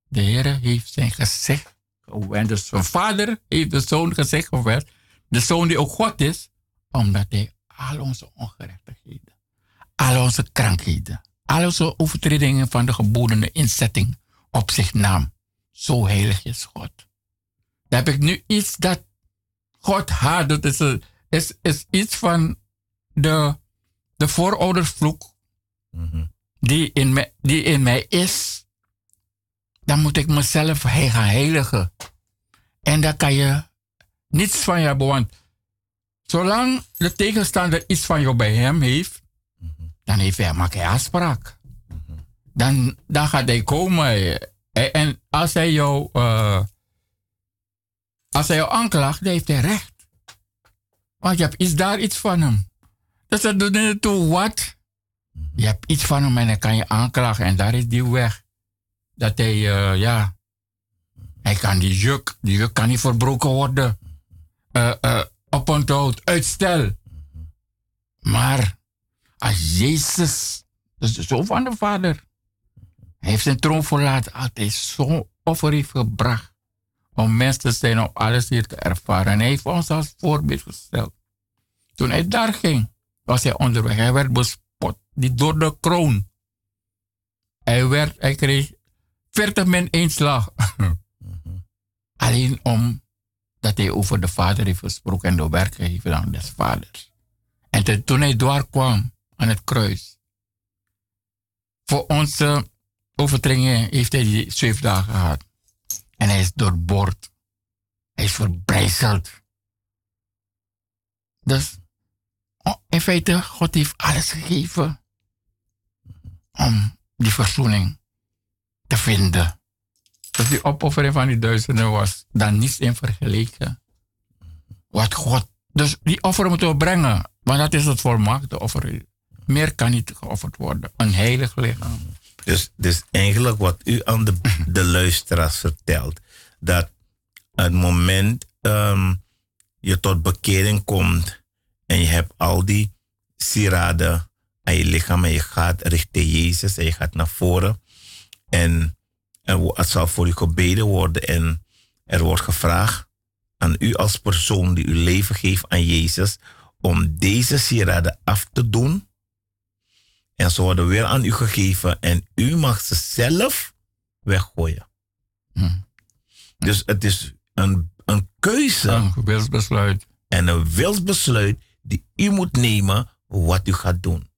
De Heer heeft zijn gezicht gewend. Dus zijn vader heeft de zoon gezegd gewend. De zoon die ook God is, omdat hij al onze ongerechtigheden, al onze krankheden, al onze overtredingen van de gebodene inzetting op zich nam. Zo heilig is God. Dan heb ik nu iets dat God haat. Dat is, is, is iets van de, de vooroudersvloek mm die, in mij, die in mij is. Dan moet ik mezelf gaan heiligen. En dan kan je niets van je hebben. Want zolang de tegenstander iets van jou bij hem heeft, dan heeft hij, maakt hij afspraak. Dan, dan gaat hij komen. En als hij jou, uh, als hij jou aanklaagt, dan heeft hij recht. Want je hebt iets daar iets van hem. Dus dat doet niet toe wat. Je hebt iets van hem en dan kan je aanklagen. En daar is die weg. Dat hij, uh, ja, hij kan die juk, die juk kan niet verbroken worden. Uh, uh, oponthoud, uitstel. Maar als Jezus, is de zoon van de Vader, hij heeft zijn troon verlaten, altijd zo'n offer heeft gebracht. Om mensen te zijn om alles hier te ervaren. En hij heeft ons als voorbeeld gesteld. Toen hij daar ging, was hij onderweg. Hij werd bespot. Die door de kroon. Hij, werd, hij kreeg 40 min één slag. (laughs) Alleen om dat hij over de vader heeft gesproken en de werk gegeven aan des vaders. En toen hij doorkwam aan het kruis. Voor onze overtredingen heeft hij die zeven dagen gehad. En hij is doorboord. Hij is verbrijzeld. Dus oh, in feite, God heeft alles gegeven om die verzoening te vinden. Dus die opoffering van die duizenden was dan niets in vergeleken. Wat God. Dus die offer moeten we brengen. Want dat is het volmaakte offer. Meer kan niet geofferd worden. Een heilig lichaam. Dus, dus eigenlijk wat u aan de, de luisteraars vertelt, dat het moment um, je tot bekering komt en je hebt al die sieraden aan je lichaam en je gaat richting Jezus en je gaat naar voren en, en het zal voor u gebeden worden en er wordt gevraagd aan u als persoon die uw leven geeft aan Jezus om deze sieraden af te doen en ze worden weer aan u gegeven en u mag ze zelf weggooien. Hm. Dus het is een, een keuze. Een wilsbesluit. En een wilsbesluit die u moet nemen wat u gaat doen.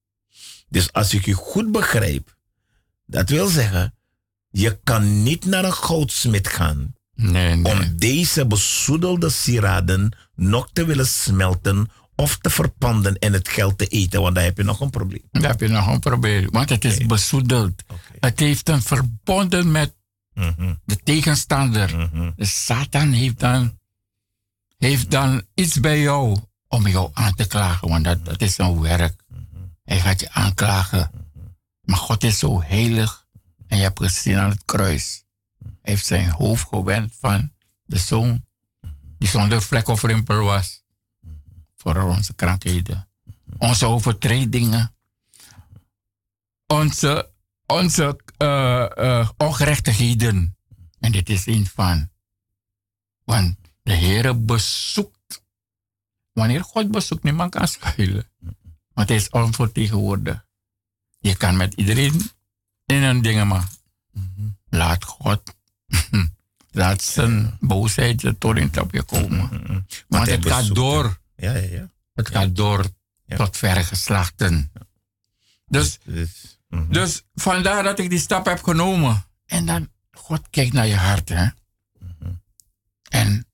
Dus als ik u goed begrijp, dat wil zeggen, je kan niet naar een goudsmid gaan nee, nee. om deze bezoedelde sieraden nog te willen smelten of te verpanden en het geld te eten, want dan heb je nog een probleem. Dan heb je nog een probleem, want het is okay. bezoedeld. Het heeft een verbonden met mhm. de tegenstander. Mhm. De Satan heeft dan, heeft dan iets bij jou om jou aan te klagen, want dat, dat is een werk. Mhm. Hij gaat je aanklagen. Maar God is zo heilig. En je hebt gezien aan het kruis. Hij heeft zijn hoofd gewend van de zoon die zonder vlek of rimpel was. Voor onze krankheden, onze overtredingen, onze, onze uh, uh, ongerechtigheden. En dit is een van. Want de Heer bezoekt. Wanneer God bezoekt, niemand kan schuilen. Want hij is onvertegenwoordigd. Je kan met iedereen in een dingen, maar laat God (laughs) Laat zijn boosheid er tot op je komen. Mm-hmm. Want het gaat door. Ja, ja, ja. Het gaat door tot verre geslachten. Dus, mm-hmm. dus vandaar dat ik die stap heb genomen. En dan, God kijkt naar je hart. Hè? Mm-hmm. En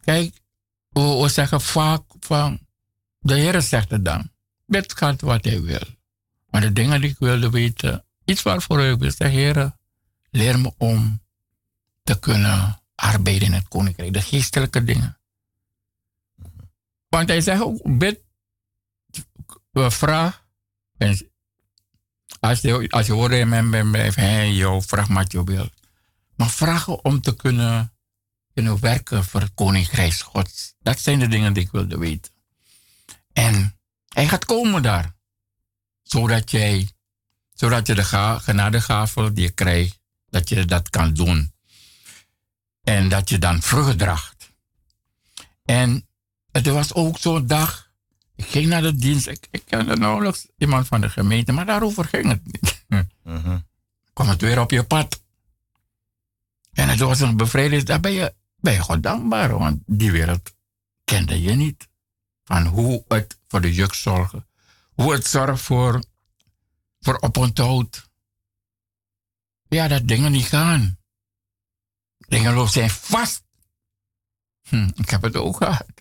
kijk, we, we, zeggen vaak van, de Heer zegt het dan. Bid gaat wat hij wil. Maar de dingen die ik wilde weten, iets waarvoor ik wil zeggen, Heer, leer me om te kunnen arbeiden in het koninkrijk. De geestelijke dingen. Want hij zegt ook, bid, vraag. En als je, als je hoort mijn blijft, hey, joh, vraag wat je wilt. Maar vragen om te kunnen, kunnen werken voor het koninkrijk Gods. Dat zijn de dingen die ik wilde weten. En hij gaat komen daar. Zodat jij, zodat je de genadegave die je krijgt, dat je dat kan doen. En dat je dan vrucht draagt. En het was ook zo'n dag. Ik ging naar de dienst. Ik, ik kende nauwelijks iemand van de gemeente, maar daarover ging het niet. Kom het weer op je pad. En het was een bevrijding. Daar ben je, ben je God dankbaar, want die wereld kende je niet. Van hoe het voor de juk zorgen. Hoe het zorgt voor, voor oponthoud. Ja, dat dingen niet gaan. Dingen zijn vast. Hm, ik heb het ook gehad.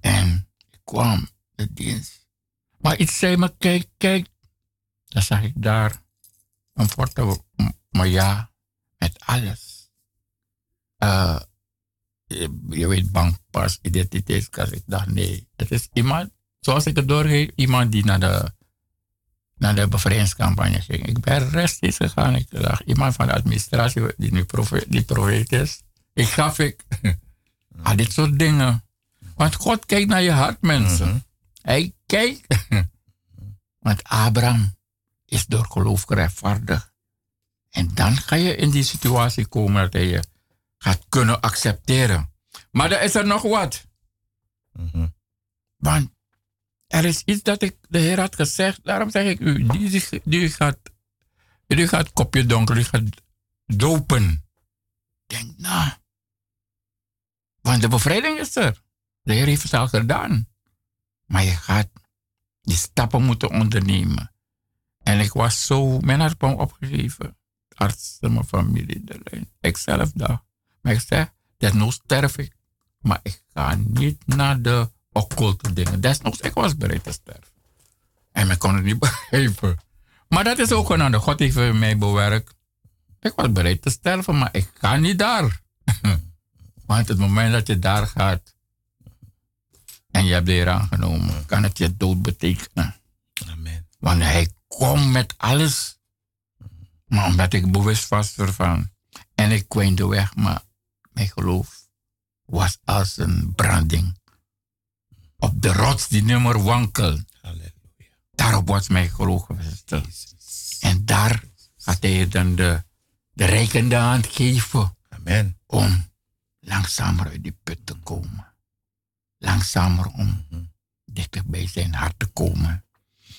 En ik kwam de dienst. Maar iets zei me, kijk, kijk. Dan zag ik daar een foto, maar ja, met alles. Uh, je weet, bankpas, identiteitskaart. Ik dacht, nee, het is iemand, zoals ik het doorgeef, iemand die naar de naar de bevrijdingscampagne ging. Ik ben rechtstreeks gegaan. Ik dacht, iemand van de administratie die nu profeet, die profeet is. Ik gaf ik. (laughs) ah, dit soort dingen. Want God kijkt naar je hart, mensen. Mhm. Hij kijkt. (laughs) Want Abraham is door geloof gerechtvaardigd. En dan ga je in die situatie komen dat hij je gaat kunnen accepteren. Maar er is er nog wat. Mm Want er is iets dat ik de Heer had gezegd. Daarom zeg ik u, die, die, gaat, die gaat kopje donker, die gaat dopen. Denk na. Want de bevrijding is er. De Heer heeft het al gedaan. Maar je gaat die stappen moeten ondernemen. En ik was zo, mijn hart opgegeven. Artsen, mijn familie, de lijn. Ik zelf daar. Maar ik zeg, desnoods sterf ik. Maar ik ga niet naar de occulte dingen. Desnoods, ik was bereid te sterven. En men kon het niet (laughs) begrijpen. Maar dat is ook een ander. God heeft mij bewerkt. Ik was bereid te sterven, maar ik ga niet daar. (laughs) Want het moment dat je daar gaat en je hebt de Heer aangenomen, kan het je dood betekenen. Amen. Want hij komt met alles. Maar omdat ik bewust was ervan en ik kwam de weg, maar mijn geloof was als een branding op de rots die nummer wankel. Halleluja. Daarop wordt mijn geloof gevestigd. En daar gaat hij dan de, de rijkende hand geven. Amen. Om langzamer uit die put te komen. Langzamer om dichter bij zijn hart te komen.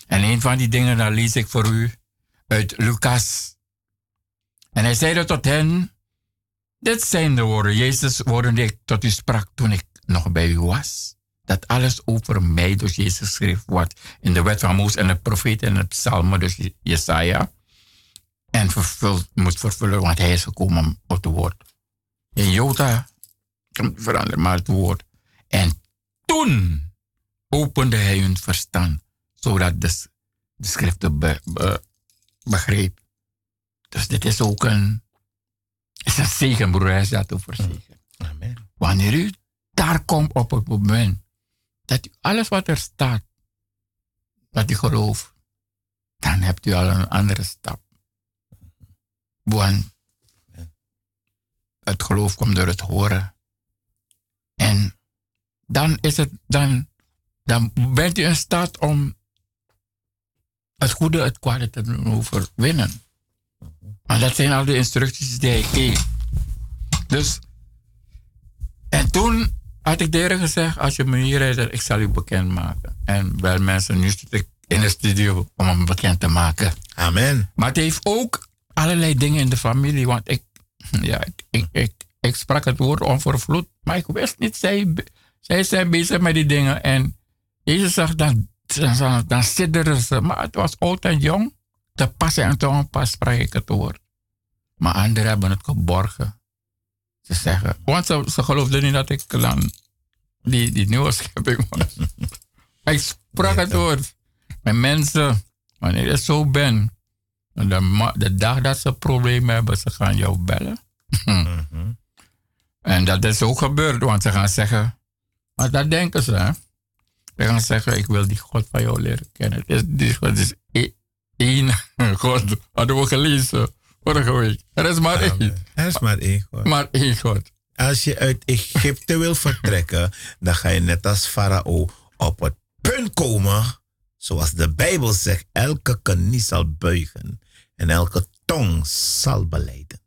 En een van die dingen, daar lees ik voor u uit Lucas. En hij zeide tot hen, dit zijn de woorden, Jezus woorden die ik tot u sprak toen ik nog bij u was dat alles over mij door Jezus geschreven wordt in de wet van Mozes en de profeten en het psalmen, dus Jesaja. En vervuld, moet vervullen, want hij is gekomen op het woord. In Jota verander maar het woord. En toen opende hij hun verstand, zodat de, de schriften be, be, begreep. Dus dit is ook een, is een zegen, broer, hij zegt over zegen. Amen. Wanneer u daar komt op het moment dat u alles wat er staat, dat u gelooft, dan hebt u al een andere stap. Want het geloof komt door het horen. En dan is het, dan, dan bent u in staat om het goede, het kwade te overwinnen. Maar dat zijn al de instructies die hij geeft. Dus, en toen had ik tegen gezegd, als je me hier rijdt, ik zal u bekendmaken. En wel mensen, nu zit ik in de studio om hem bekend te maken. Amen. Maar het heeft ook allerlei dingen in de familie, want ik, ja, ik, ik, ik, ik sprak het woord onvervloed, maar ik wist niet, zij, zij zijn bezig met die dingen. En Jezus zegt, dan, dan, dan sidderen ze. Maar het was oud en jong. Te pas en te pas spreek ik het woord. Maar anderen hebben het geborgen. Ze zeggen, want ze, ze geloofden niet dat ik dan die, die nieuwe schepping was. (laughs) ik sprak het woord mensen. Wanneer je zo bent, de, de dag dat ze problemen hebben, ze gaan jou bellen. En dat is ook gebeurd, want ze gaan zeggen, maar dat denken ze. Hè? Ze gaan zeggen, ik wil die God van jou leren kennen. Is, die God is één (laughs) God. Hadden we gelezen vorige week. Er is maar één. Er is maar één God. Maar één God. Als je uit Egypte wil vertrekken, dan ga je net als Farao op het punt komen, zoals de Bijbel zegt, elke knie zal buigen en elke tong zal beleiden.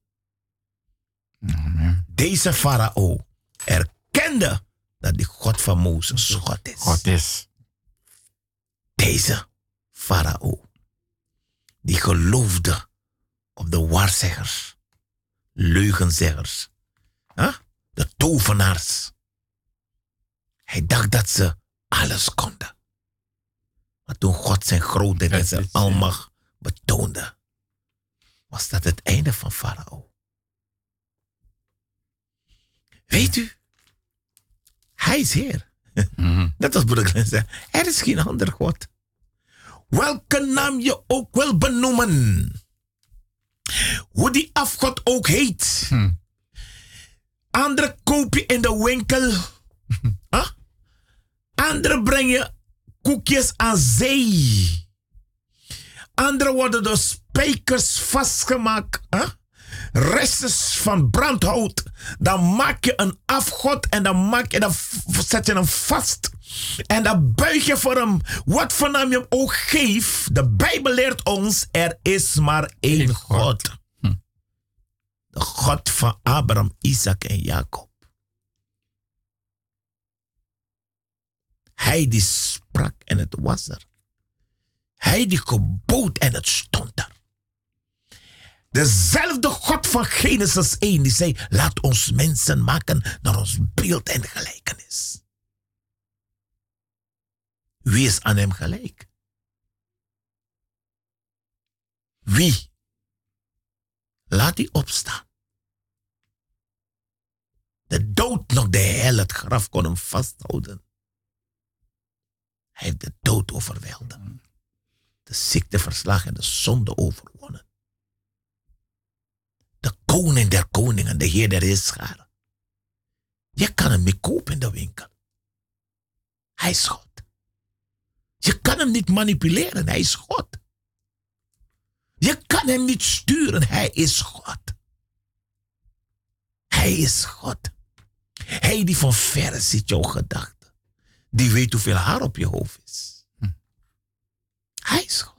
Amen. Deze Farao erkende dat die God van Mozes God is. God is. Deze Farao, die geloofde op de waarzeggers, leugenzeggers, huh? de tovenaars. Hij dacht dat ze alles konden. Maar toen God zijn grootheid en zijn almacht betoonde, was dat het einde van Farao. Weet u, hij is Heer. Net als broeder Glenn zei, er is geen ander God. Welke naam je ook wil benoemen. Hoe die afgod ook heet. Andere koop je in de winkel. huh? Andere breng je koekjes aan zee. Andere worden door spijkers vastgemaakt. Huh? Restes van brandhout. Dan maak je een afgod en dan, maak je, dan zet je hem vast. En dan buig je voor hem. Wat voor naam je hem ook geeft. De Bijbel leert ons: er is maar één God. De God van Abraham, Isaac en Jacob. Hij die sprak en het was er. Hij die gebood en het stond er. Dezelfde God van Genesis 1 die zei: Laat ons mensen maken naar ons beeld en gelijkenis. Wie is aan hem gelijk? Wie? Laat die opstaan. De dood nog de hel, het graf kon hem vasthouden. Hij heeft de dood overweldigd. De ziekte verslagen en de zonde overwonnen. De koning der koningen, de heer der Israël. Je kan hem niet kopen in de winkel. Hij is God. Je kan hem niet manipuleren, hij is God. Je kan hem niet sturen, hij is God. Hij is God. Hij die van verre ziet jouw gedachten. Die weet hoeveel haar op je hoofd is. Hij is God.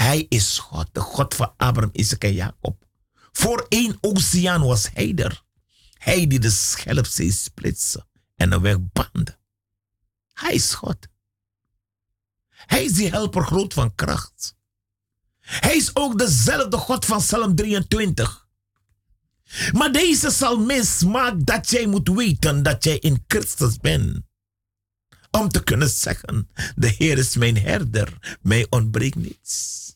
Hij is God, de God van Abraham, Isaac en Jacob. Voor één oceaan was hij er. Hij die de Schelpzee splitste en de weg bande. Hij is God. Hij is die helper groot van kracht. Hij is ook dezelfde God van Psalm 23. Maar deze psalmist maakt dat jij moet weten dat jij in Christus bent. Om te kunnen zeggen, de Heer is mijn herder, mij ontbreekt niets.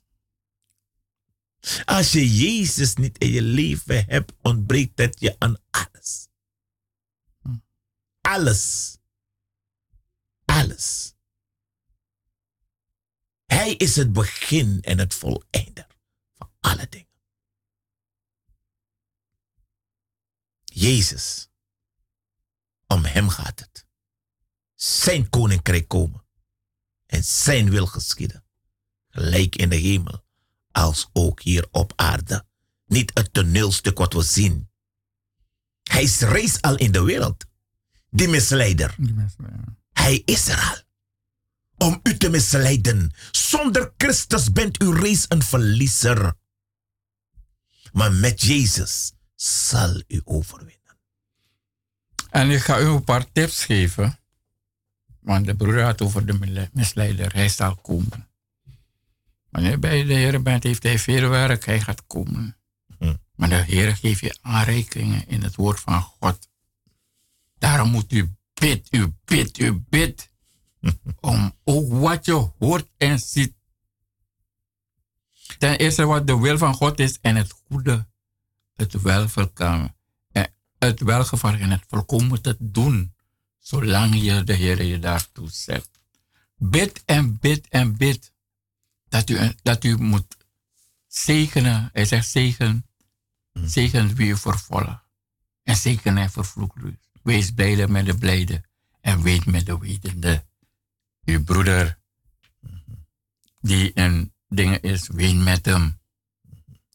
Als je Jezus niet in je leven hebt, ontbreekt het je aan alles. Alles. alles. Hij is het begin en het voleinder van alle dingen. Jezus, om Hem gaat het. Zijn koninkrijk komen en Zijn wil geschieden, gelijk in de hemel als ook hier op aarde. Niet het toneelstuk wat we zien. Hij is reeds al in de wereld. Die misleider. Hij is er al. Om u te misleiden. Zonder Christus bent u reeds een verliezer. Maar met Jezus zal u overwinnen. En ik ga u een paar tips geven. Want de broer had over de misleider. Hij zal komen. Wanneer bij de Heer bent, heeft hij veel werk. Hij gaat komen. Hm. Maar de Heer geeft je aanrekeningen in het woord van God. Daarom moet u bid, u bid, u bid. (laughs) om ook wat je hoort en ziet. Ten eerste wat de wil van God is en het goede, het welverkan, het welgevallen en het volkomen te doen. Zolang je de Heer je daartoe zet. Bid en bid en bid. Dat u, dat u moet zegenen. Hij zegt zegen. Mm. Zegen wie u vervolgt. En zegen en vervloekt u. Wees blijde met de blijde. En weet met de wetende. Uw broeder die een ding is, weet met hem.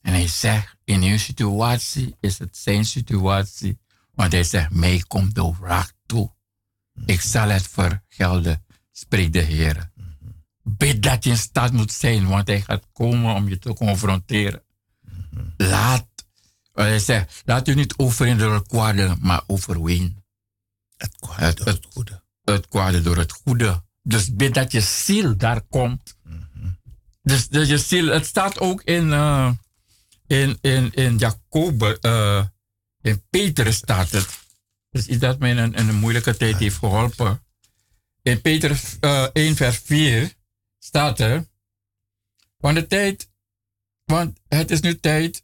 En hij zegt, in uw situatie is het zijn situatie. Want hij zegt, mij komt de wraak toe. Ik zal het vergelden, spreekt de Heer. Bid dat je in staat moet zijn, want hij gaat komen om je te confronteren. Laat, hij zegt, laat u niet overwinnen door het kwade, maar overwin. Het kwade door het, goede. Het kwade door het goede. Dus bid dat je ziel daar komt. Dus, dus je ziel, het staat ook in, uh, in, in, in Jacobus, uh, in Petrus staat het. Dus iets dat mij in een, in een moeilijke tijd heeft geholpen. In Petrus uh, 1 vers 4 staat er, want de tijd, want het is nu tijd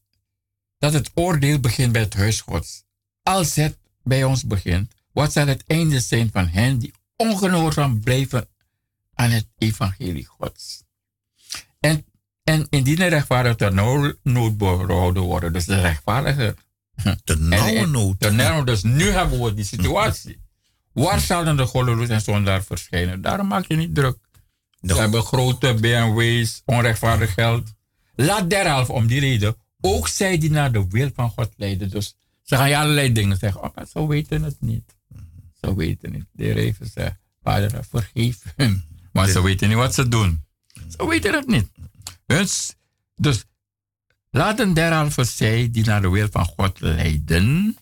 dat het oordeel begint bij het huis Gods. Als het bij ons begint, wat zal het einde zijn van hen die ongehoorzaam blijven aan het evangelie Gods? En, en indien de rechtvaardigen ter nood behouden worden, dus de rechtvaardigen. De (laughs) nauwe nood. De dus nu hebben we die situatie. Waar zullen de goddeloos en zondaar verschijnen? Daarom maak je niet druk. We hebben grote BMW's, onrechtvaardig geld. Laat derhalve om die reden ook zij die naar de wil van God leiden. Dus ze gaan je allerlei dingen zeggen. Oh, maar ze weten het niet. Ze weten niet. De Heer vader, vergeef hun. Maar ze weten niet wat ze doen. Ze weten het niet. Dus, dus laten derhalve zij die naar de wil van God leiden.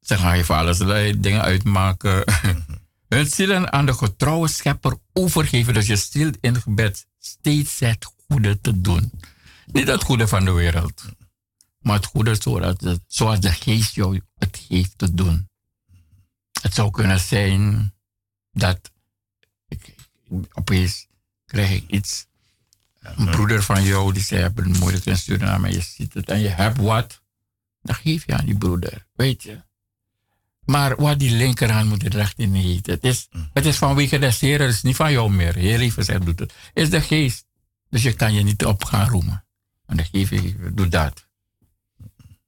Ze gaan even alles dingen uitmaken. Hun zielen aan de getrouwe schepper overgeven. Dus je ziel in gebed steeds het goede te doen. Niet het goede van de wereld. Maar het goede de, zoals de geest jou het geeft te doen. Het zou kunnen zijn dat ik, opeens krijg ik iets. Een broeder van jou die zei, je hebt een moeilijke Suriname, je ziet het en je hebt wat. Dan geef je aan die broeder, weet je. Maar wat die linkerhand moet de rechter niet Het is, mm. het is vanwege de Heer, het is niet van jou meer. Heer lieve zegt, doet het. is de geest. Dus je kan je niet op gaan roemen. En de geest doet dat.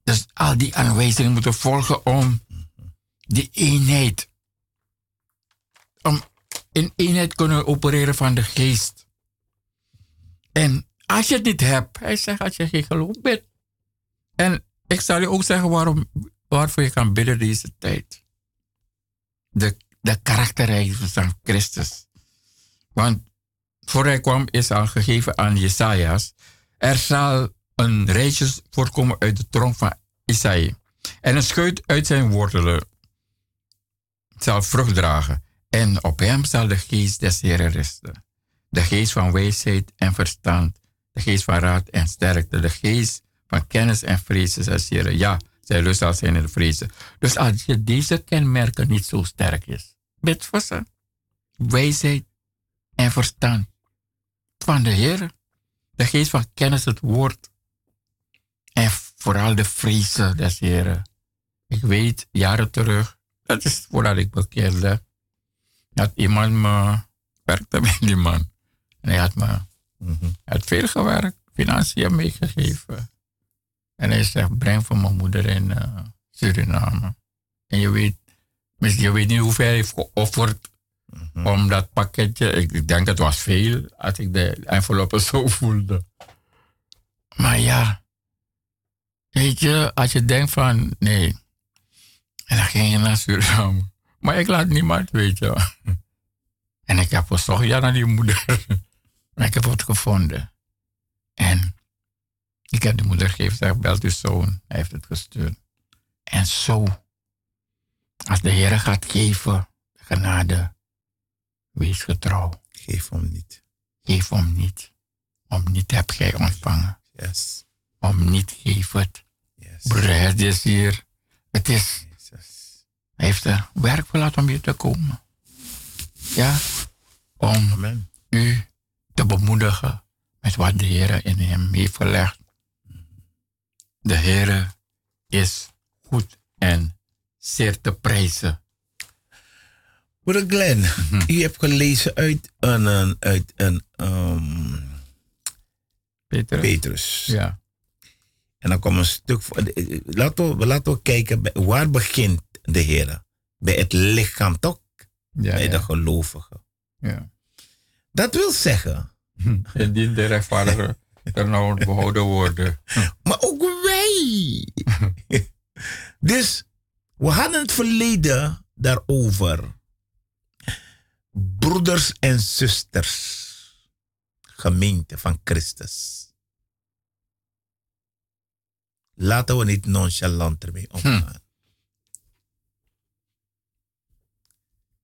Dus al die aanwijzingen moeten volgen om die eenheid. Om in eenheid kunnen opereren van de geest. En als je het niet hebt, hij zegt als je geen geloof bent. En ik zal je ook zeggen waarom waarvoor je kan bidden deze tijd. De, de karaktereigenschap van Christus. Want voor hij kwam is al gegeven aan Jesajas. Er zal een reisje voorkomen uit de tronk van Isaïe. En een scheut uit zijn wortelen zal vrucht dragen. En op hem zal de geest des Heren rusten. De geest van wijsheid en verstand. De geest van raad en sterkte. De geest van kennis en vrezen, zegt Heren. Ja, zij lust zal zijn in de vrezen. Dus als je deze kenmerken niet zo sterk is, bid voor ze. Wijsheid en verstand van de Heer. De geest van kennis, het woord. En vooral de vrezen des Heeren. Ik weet, jaren terug, dat is voordat ik bekeerde, had iemand me, werkte met die man. En hij had me, Mhm. had veel gewerkt, financiën meegegeven. En hij zegt, breng voor mijn moeder in eh, Suriname. En je weet, misschien je weet niet hoeveel hij heeft geofferd Mhm. om dat pakketje. Ik, denk dat was veel als ik de enveloppen zo (laughs) voelde. Maar ja, weet je, als je denkt van nee. En dan ging je naar Suriname. Maar ik laat niemand, weet je. En ik heb gezocht ja, naar die moeder. (laughs) Maar ik heb het gevonden. En ik heb de moeder gegeven, gezegd, belt uw zoon. Hij heeft het gestuurd. En zo, als de Heer gaat geven, genade, wees getrouw. Geef hem niet. Geef om niet. Om niet heb gij ontvangen. Yes. Om niet geef het. Yes. Is hier. Het is, hij heeft er werk voor laten om hier te komen. Ja, om Amen. u te bemoedigen met wat de Heer in hem heeft gelegd. De Heer is goed en zeer te prijzen. Broeder Glenn, u hebt gelezen uit een, een- uit een Peter? Petrus. Ja. En dan komt een stuk. voor- Laten we, laten we kijken, waar begint de Heer? Bij het lichaam toch? Ja, bij de gelovigen. ja. Dat wil zeggen, (laughs) Indien de rechtvaardigen (laughs) er nou behouden worden. maar ook. (laughs) dus we hadden het verleden daarover. Broeders en zusters, gemeente van Christus. Laten we niet nonchalant ermee omgaan.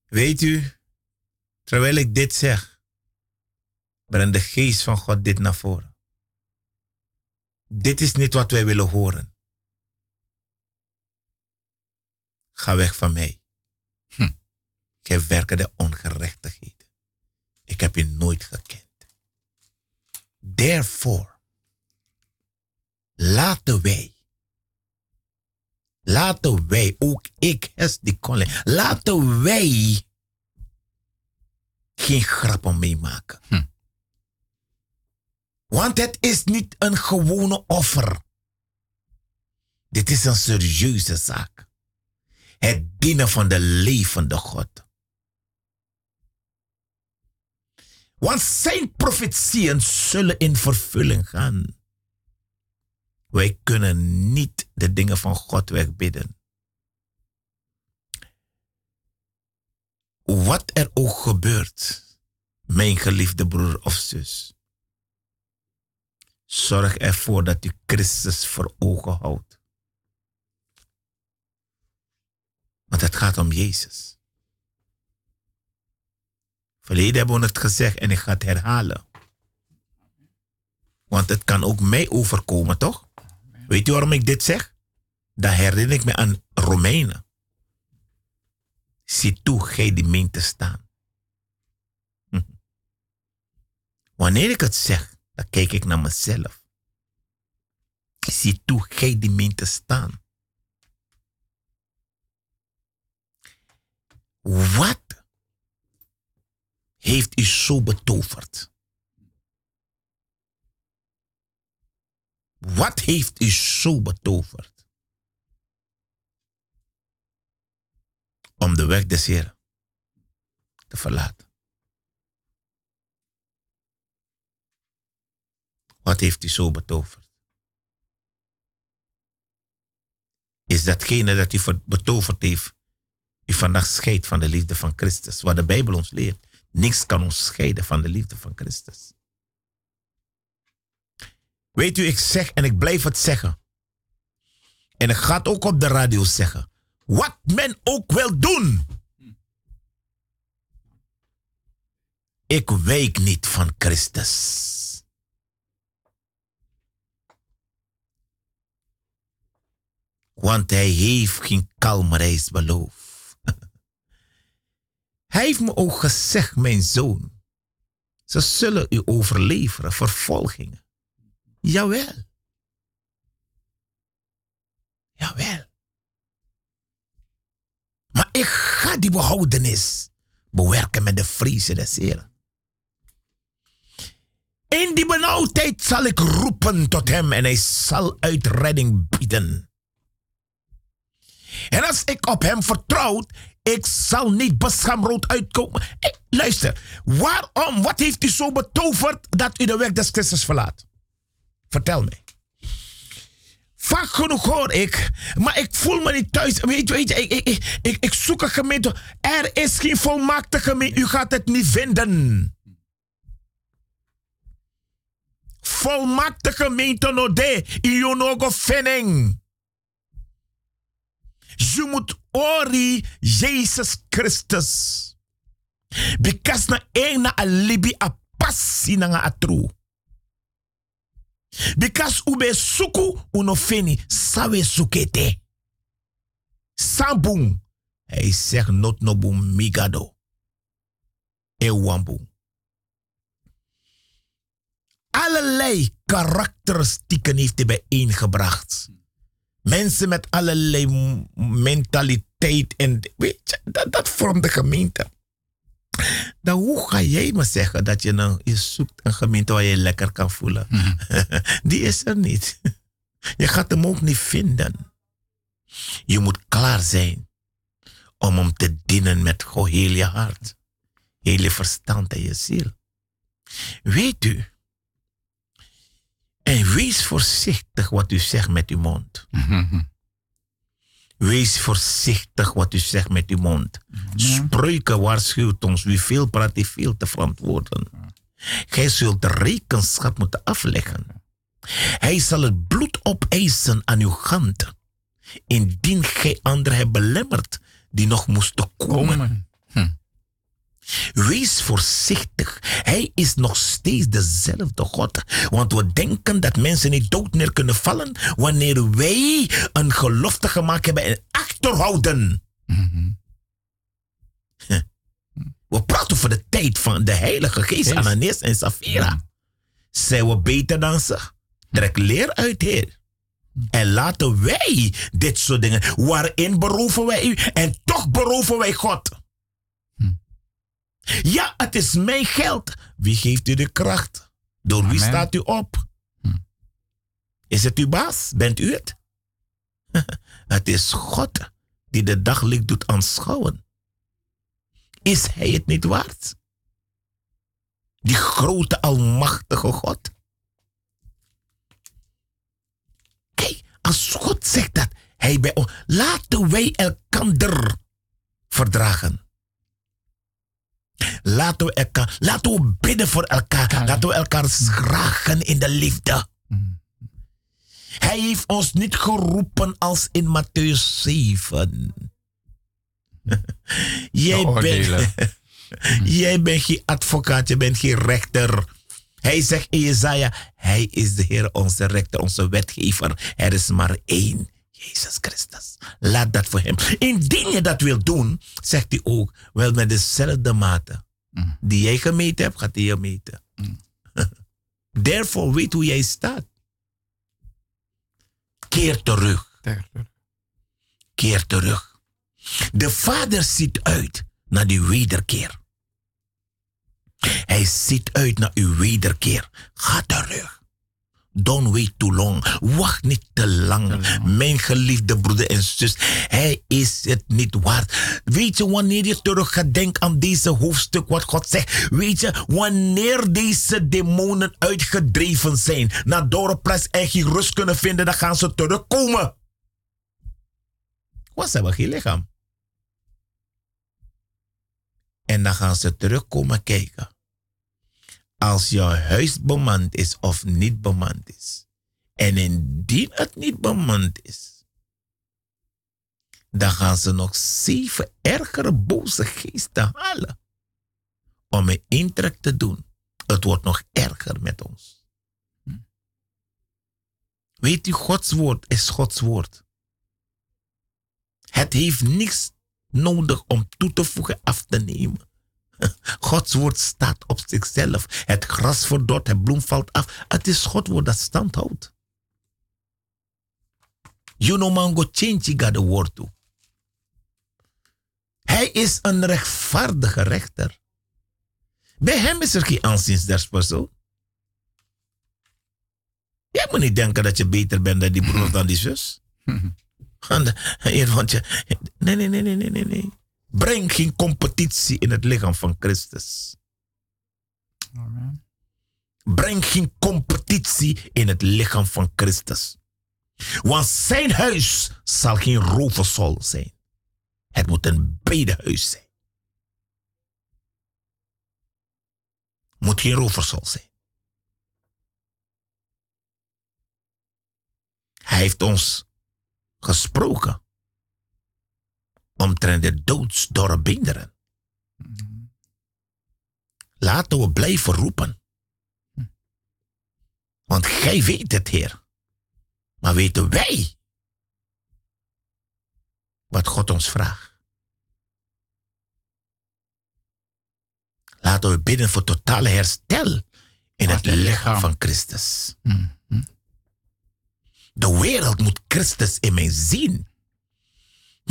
Weet u, terwijl ik dit zeg, brengt de geest van God dit naar voren. Dit is niet wat wij willen horen. Ga weg van mij. Hm. Gij werken de ongerechtigheden. Ik heb je nooit gekend. Therefore, laten wij, laten wij, ook ik, Hesdy Colin, laten wij geen grappen meemaken. Hm. Want het is niet een gewone offer. Dit is een serieuze zaak. Het dienen van de levende God. Want zijn profetieën zullen in vervulling gaan. Wij kunnen niet de dingen van God wegbidden. Wat er ook gebeurt, mijn geliefde broer of zus. Zorg ervoor dat u Christus voor ogen houdt. Want het gaat om Jezus. Verleden hebben we het gezegd en ik ga het herhalen. Want het kan ook mij overkomen, toch? Weet u waarom ik dit zeg? Dan herinner ik me aan Romeinen. Zie toe, gij die meent te staan. Hm. Wanneer ik het zeg, dan kijk ik naar mezelf. Zie toe, gij die meent te staan. Wat heeft u zo betoverd? Wat heeft u zo betoverd? Om de weg des Heeren te verlaten. Wat heeft u zo betoverd? Is datgene dat u ver- betoverd heeft, u vandaag scheidt van de liefde van Christus? Wat de Bijbel ons leert. Niks kan ons scheiden van de liefde van Christus. Weet u, ik zeg en ik blijf het zeggen. En ik ga het ook op de radio zeggen. Wat men ook wil doen. Ik wijk niet van Christus. Want hij heeft geen kalme reis beloofd. (laughs) hij heeft me ook gezegd, mijn zoon. Ze zullen u overleveren vervolgingen. Jawel. Jawel. Maar ik ga die behoudenis bewerken met de vriezen des. In die benauwdheid zal ik roepen tot hem en hij zal uitredding bieden. En als ik op hem vertrouw, ik zal niet beschaamd uitkomen. Hey, luister, waarom, wat heeft u zo betoverd dat u de weg des Christus verlaat? Vertel me. Vaak genoeg hoor ik, maar ik voel me niet thuis. Weet, weet je, ik, ik, ik, ik zoek een gemeente. Er is geen volmaakte gemeente. U gaat het niet vinden. Volmaakte gemeente no de. Ionogo finning. Je moet ori Jezus Christus. Because na ena alibi a passi na a true. Because ube suku unofeni sawe sukete. Sambung. Hij zegt not no boom migado. Ewambu. Allerlei karakteristieken heeft hij bijeengebracht. Mensen met allerlei mentaliteit en weet je, dat, dat vormt de gemeente. Dan hoe ga jij me zeggen dat je, nou, je zoekt een gemeente waar je, je lekker kan voelen? Mhm. (laughs) Die is er niet. Je gaat hem ook niet vinden. Je moet klaar zijn om hem te dienen met heel je hart, heel je verstand en je ziel. Weet u, en wees voorzichtig wat u zegt met uw mond. Mhm. Wees voorzichtig wat u zegt met uw mond. Spreuken waarschuwt ons. Wie veel praat, die veel te verantwoorden. Gij zult de rekenschap moeten afleggen. Hij zal het bloed opeisen aan uw hand. Indien gij anderen hebt belemmerd die nog moesten komen. Wees voorzichtig. Hij is nog steeds dezelfde God. Want we denken dat mensen niet dood neer kunnen vallen wanneer wij een gelofte gemaakt hebben en achterhouden. Mm We praten over de tijd van de Heilige Geest, Ananias en Safira. Zijn we beter dan ze? Trek leer uit, Heer. En laten wij dit soort dingen, waarin beroven wij u en toch beroven wij God. Ja, het is mijn geld. Wie geeft u de kracht? Door wie staat u op? Hm. Is het uw baas? Bent u het? (laughs) het is God die de daglicht doet aanschouwen. Is hij het niet waard? Die grote almachtige God. Kijk, als God zegt dat hij bij ons, laten wij elkander verdragen. Laten we, elkaar, laten we bidden voor elkaar. Laten we elkaar schragen in de liefde. Hij heeft ons niet geroepen als in Matthäus 7. (laughs) jij, bent, (laughs) (laughs) jij bent geen advocaat, je bent geen rechter. Hij zegt in Jezaja, hij is de Heer, onze rechter, onze wetgever. Er is maar één. Jezus Christus. Laat dat voor hem. Indien je dat wil doen, zegt hij ook, wel met dezelfde mate mm. die jij gemeten hebt, gaat hij je meten. Mm. (laughs) Therefore, weet hoe jij staat. Keer terug. Keer terug. De vader ziet uit naar die wederkeer. Hij ziet uit naar uw wederkeer. Ga terug. Don't wait too long. Wacht niet te lang. Mijn geliefde broeder en zus, hij is het niet waard. Weet je, wanneer je terug gaat denken aan deze hoofdstuk, wat God zegt. Weet je, wanneer deze demonen uitgedreven zijn, naar dorples en geen rust kunnen vinden, dan gaan ze terugkomen. Wat hebben geen lichaam. En dan gaan ze terugkomen kijken als jouw huis bemand is of niet bemand is. En indien het niet bemand is, dan gaan ze nog zeven ergere boze geesten halen om een intrek te doen. Het wordt nog erger met ons. Weet u, Gods woord is Gods woord. Het heeft niks nodig om toe te voegen, af te nemen. (laughs) Gods woord staat op zichzelf. Het gras verdort, het bloem valt af. Het is Gods woord dat stand houdt. You know mango change God the woord toe. Hij is een rechtvaardige rechter. Bij hem is er geen aanziensdespersoon. Jij moet niet denken dat je beter bent dan die broer dan die zus. (laughs) Want je, nee, nee, nee, nee, nee, nee. Breng geen competitie in het lichaam van Christus. Amen. Breng geen competitie in het lichaam van Christus. Want zijn huis zal geen roversol zijn. Het moet een bedehuis zijn. Moet geen roversol zijn. Hij heeft ons gesproken omtrent de doodsdorre beenderen. Laten we blijven roepen. Want gij weet het, Heer. Maar weten wij wat God ons vraagt? Laten we bidden voor totale herstel in het lichaam van Christus. Mm. De wereld moet Christus in mij zien.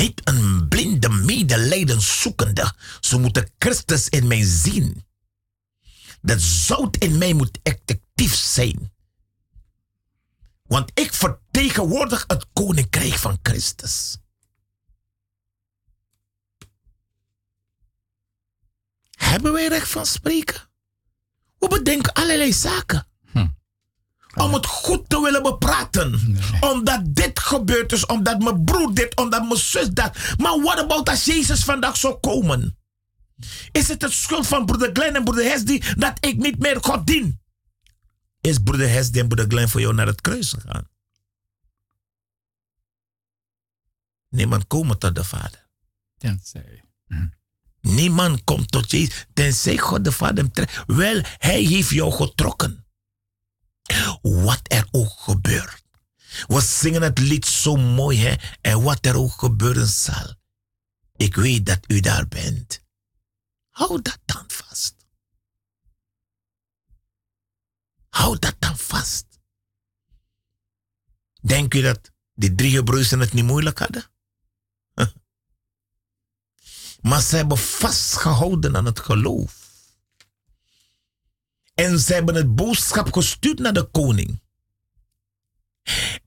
Niet een blinde medelijden zoekende. Ze moeten Christus in mij zien. Dat zout in mij moet effectief zijn. Want ik vertegenwoordig het koninkrijk van Christus. Hebben wij recht van spreken? We bedenken allerlei zaken. Om het goed te willen bepraten. Omdat dit gebeurd is, omdat mijn broer dit, omdat mijn zus dat. Maar wat about als Jezus vandaag zou komen? Is het het schuld van broeder Glenn en broeder Hesdy dat ik niet meer God dien? Is broeder Hesdy en broeder Glenn voor jou naar het kruis gegaan? Niemand komt tot de Vader. Tenzij. Hm. Niemand komt tot Jezus, tenzij God de Vader hem trekt. Wel, hij heeft jou getrokken. Wat er ook gebeurt. We zingen het lied zo mooi, hè? En wat er ook gebeuren zal. Ik weet dat u daar bent. Hou dat dan vast. Hou dat dan vast. Denk u dat die drie gebroeders het niet moeilijk hadden? (laughs) Maar ze hebben vastgehouden aan het geloof. En ze hebben het boodschap gestuurd naar de koning.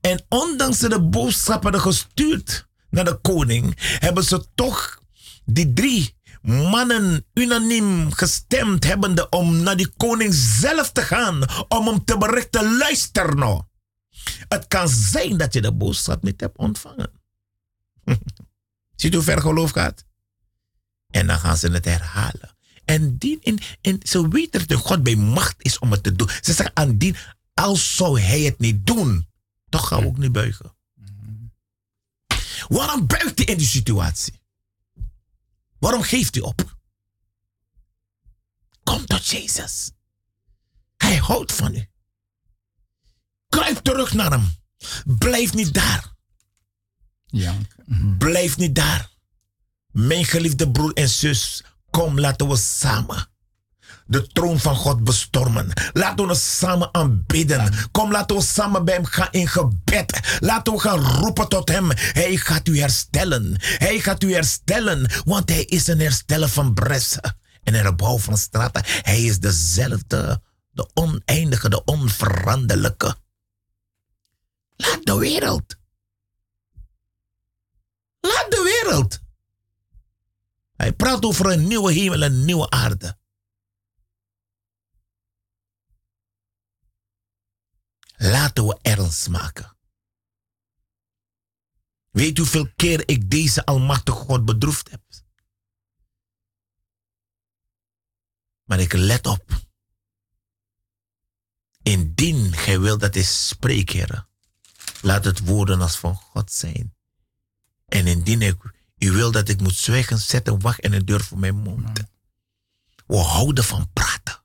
En ondanks ze de boodschap hadden gestuurd naar de koning, hebben ze toch die drie mannen unaniem gestemd hebbende om naar die koning zelf te gaan, om hem te berichten, luister nou. Het kan zijn dat je de boodschap niet hebt ontvangen. (laughs) Ziet hoe ver geloof gaat? En dan gaan ze het herhalen. En in, in, ze weten dat God bij macht is om het te doen. Ze zeggen aan die, als zou hij het niet doen, toch gaan we ook niet buigen. Waarom buigt hij in die situatie? Waarom geeft hij op? Kom tot Jezus. Hij houdt van u. Kruip terug naar hem. Blijf niet daar. Ja. Blijf niet daar. Mijn geliefde broer en zus, Kom, laten we samen de troon van God bestormen. Laten we samen aanbidden. Kom, laten we samen bij hem gaan in gebed. Laten we gaan roepen tot hem. Hij gaat u herstellen. Hij gaat u herstellen, want hij is een hersteller van bressen en een bouw van straten. Hij is dezelfde, de oneindige, de onveranderlijke. Laat de wereld. Laat de wereld hij praat over een nieuwe hemel en een nieuwe aarde. Laten we ernst maken. Weet hoeveel keer ik deze almachtige God bedroefd heb? Maar ik let op. Indien gij wilt dat ik spreek, Heer, laat het woorden als van God zijn. En indien ik u wil dat ik moet zwijgen, zet een wacht en een deur voor mijn mond. We houden van praten.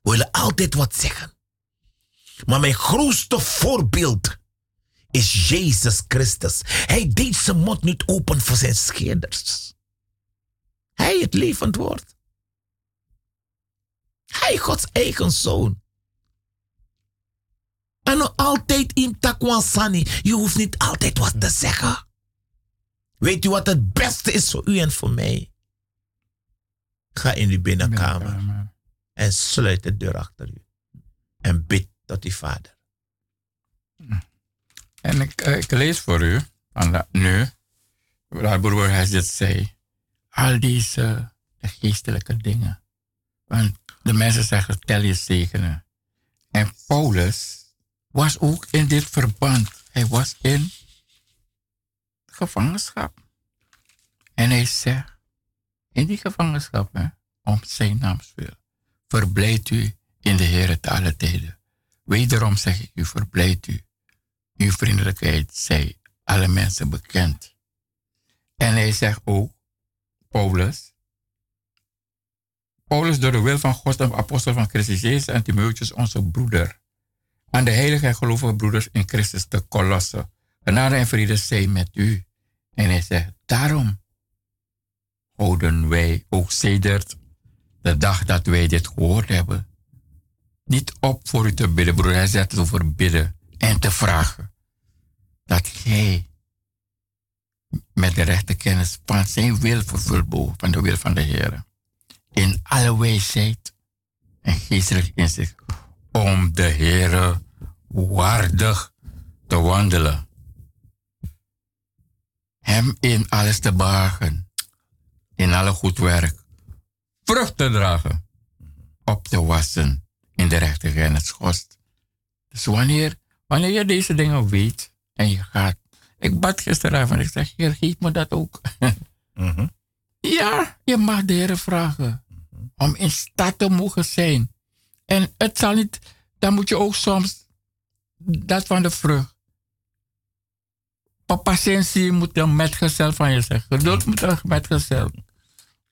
We willen altijd wat zeggen. Maar mijn grootste voorbeeld is Jezus Christus. Hij deed zijn mond niet open voor zijn scheerders. Hij het levend woord. Hij Gods eigen zoon. En altijd in takwansani. Je hoeft niet altijd wat te zeggen. Weet u wat het beste is voor u en voor mij? Ga in uw binnenkamer en sluit de deur achter u. En bid tot uw vader. En ik, eh, ik lees voor u, van nu, waar broer hij dit zei. Al deze geestelijke dingen. Want de mensen zeggen, tel je zegenen. En Paulus was ook in dit verband. Hij was in gevangenschap. En hij zegt, in die gevangenschap, hè, om zijn naams wil, verblijd u in de Heer te alle tijden. Wederom zeg ik u, verblijd u. Uw vriendelijkheid zij alle mensen bekend. En hij zegt ook, Paulus, Paulus door de wil van God en apostel van Christus Jezus en Timotheus onze broeder, aan de heilige en gelovige broeders in Christus te Kolossen. Genade en vrede zij met u. En hij zegt, daarom houden wij ook sedert de dag dat wij dit gehoord hebben, niet op voor u te bidden, broer. Hij zegt het over bidden en te vragen. Dat gij met de rechte kennis van zijn wil vervult van de wil van de Heer. In alle wijsheid en geestelijk inzicht om de Heer waardig te wandelen. Hem in alles te behagen, in alle goed werk, vrucht te dragen, op te wassen in de rechte en het schost. Dus wanneer, wanneer je deze dingen weet en je gaat. Ik bad gisteravond, ik zeg, Heer, geef me dat ook. (laughs) Mhm. Ja, je mag de Heer vragen om in staat te mogen zijn. En het zal niet, dan moet je ook soms dat van de vrucht. Patiëntie moet een metgezel van je zeggen. Geduld moet een metgezel.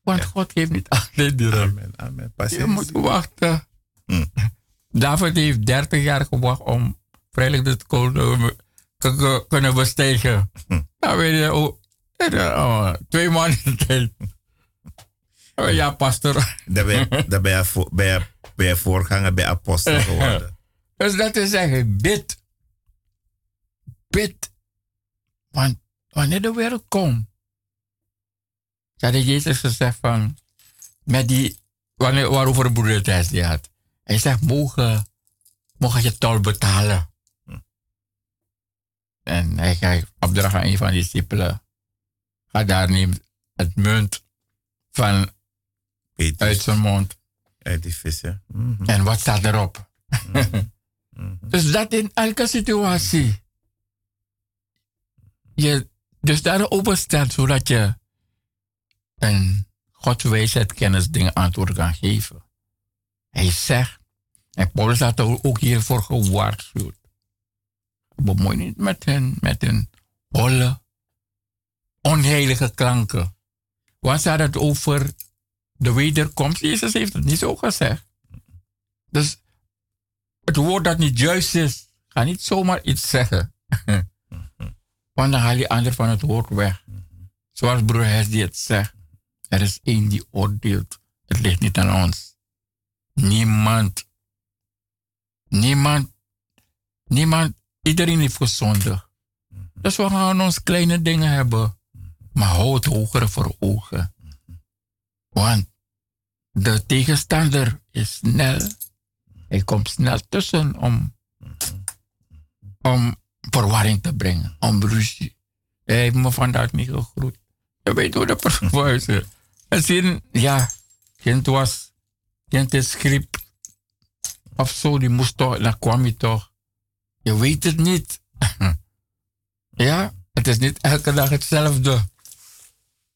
Want God geeft niet (laughs) alleen die Amen, amen. Je moet wachten. Hm. David heeft 30 jaar gewacht om vrijelijk de koning te kunnen bestijgen. Hm. Nou, weet je, oh, twee maanden (laughs) tijd. Oh, ja, pastor. (laughs) Dan ben je, dan ben je, voor, ben je, ben je voorganger bij apostel geworden. dus dat is zeggen, bid. Bid. Want wanneer de wereld komt, had Jezus gezegd van, met die, wanneer, waarover de broeder het die had. Hij zegt, mogen, mogen je tol betalen. Hm. En hij geeft opdracht aan een van die discipelen. Ga daar neem het munt van uit zijn mond. Uit die vissen. Mhm. En wat staat erop? Mhm. (laughs) Mhm. dus dat in elke situatie. Je dus daar openstelt zodat je en Gods wijsheid, kennis, dingen antwoord kan geven. Hij zegt, en Paulus had ook hiervoor gewaarschuwd. Bemoei niet met hen, met hun holle, onheilige klanken. Want ze hadden het over de wederkomst. Jezus heeft het niet zo gezegd. Dus het woord dat niet juist is, ga niet zomaar iets zeggen. (laughs) Want dan haal ander van het woord weg. Zoals broer Hesdy het zegt. Er is één die oordeelt. Het ligt niet aan ons. Niemand. Niemand. Niemand. Iedereen heeft gezondigd. Dus we gaan ons kleine dingen hebben. Maar hou het hogere voor ogen. Want de tegenstander is snel. Hij komt snel tussen om, om verwarring te brengen. Om ruzie. Hij heeft me vandaag niet gegroet. Je weet hoe de vervuizen. En zien, ja, kind was, kind is griep of zo, die moest toch, dan kwam je toch. Je weet het niet. (laughs) ja, het is niet elke dag hetzelfde.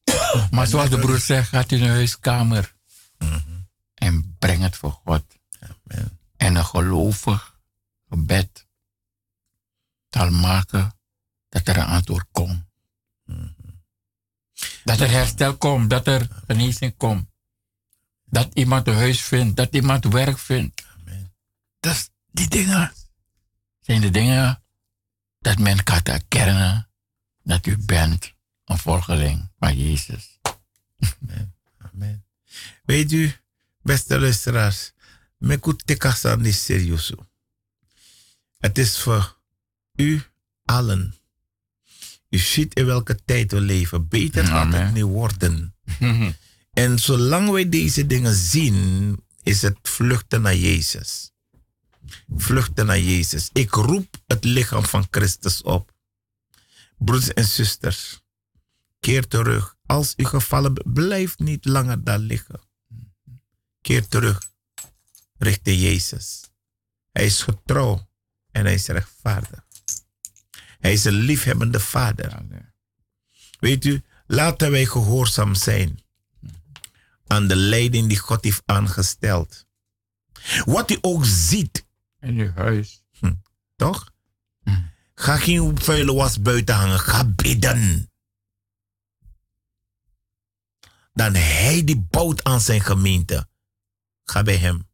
(coughs) maar zoals de broer zegt, gaat in een huiskamer en breng het voor God. Amen. En een gelovig gebed zal maken dat er een antwoord komt. Dat er herstel komt, dat er genezing komt. Dat iemand een huis vindt, dat iemand werk vindt. Amen. Dus die dingen zijn de dingen dat men kan herkennen dat u bent een volgeling van Jezus. Amen. Amen. Weet u, beste luisteraars, me tekasan is serieus. Het is voor u allen U ziet in welke tijd we leven. Beter gaat het niet worden. (laughs) en zolang wij deze dingen zien, is het vluchten naar Jezus. Vluchten naar Jezus. Ik roep het lichaam van Christus op. Broeders en zusters, keer terug. Als u gevallen bent, blijf niet langer daar liggen. Keer terug richting Jezus. Hij is getrouw en hij is rechtvaardig. Hij is een liefhebbende vader. Weet u, laten wij gehoorzaam zijn aan de leiding die God heeft aangesteld. Wat u ook ziet. In uw huis. Hm, toch? Hm. Ga geen vuile was buiten hangen. Ga bidden. Dan hij die bouwt aan zijn gemeente. Ga bij hem.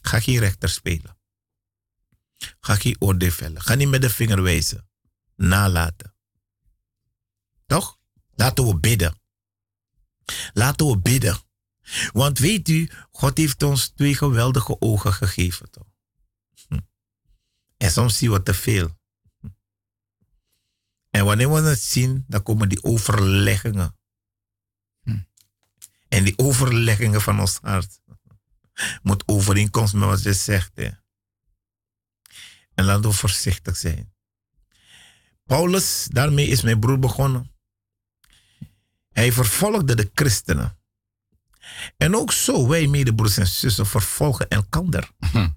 Ga geen rechter spelen. Ga geen oordeel vellen. Ga niet met de vinger wijzen. Nalaten. Toch? Laten we bidden. Laten we bidden. Want weet u, God heeft ons twee geweldige ogen gegeven. Toch? Hm. En soms zien we te veel. Hm. En wanneer we het zien, dan komen die overleggingen. Hm. En die overleggingen van ons hart moet overeenkomst met wat je zegt. En laten we voorzichtig zijn. Paulus, daarmee is mijn broer begonnen. Hij vervolgde de christenen. En ook zo, wij medebroers en zussen vervolgen elkander. Hm.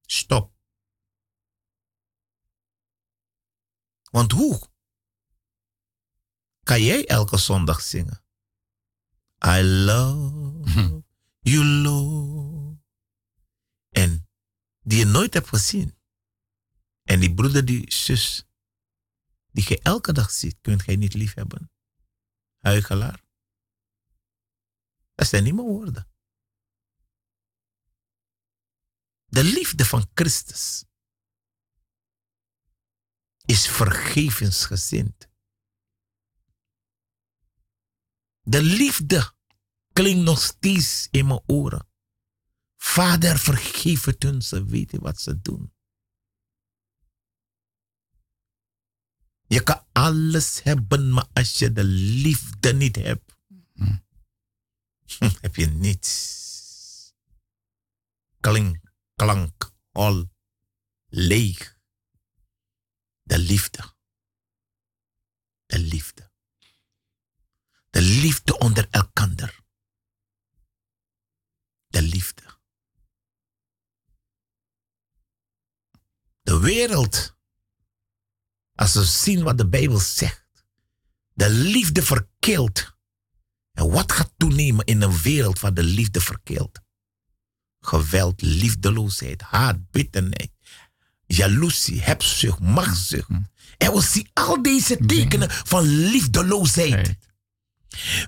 Stop. Want hoe kan jij elke zondag zingen? I love hm. you, Lord. Die je nooit hebt gezien. En die broeder, die zus, die je elke dag ziet, kunt jij niet lief hebben. Huigelaar. Dat zijn niet mijn woorden. De liefde van Christus is vergevensgezind. De liefde klinkt nog steeds in mijn oren. Vader, vergeef het hun, ze weten wat ze doen. Je kan alles hebben, maar als je de liefde niet hebt, (laughs) heb je niets. Klink, klank, hol, leeg. De liefde. De liefde. De liefde onder elkander. De liefde. De wereld als we zien wat de Bijbel zegt. De liefde verkeelt. En wat gaat toenemen in een wereld waar de liefde verkeelt? Geweld, liefdeloosheid, haat, bitterheid, jaloezie, hebzucht, machtszucht. Hm. En we zien al deze tekenen van liefdeloosheid.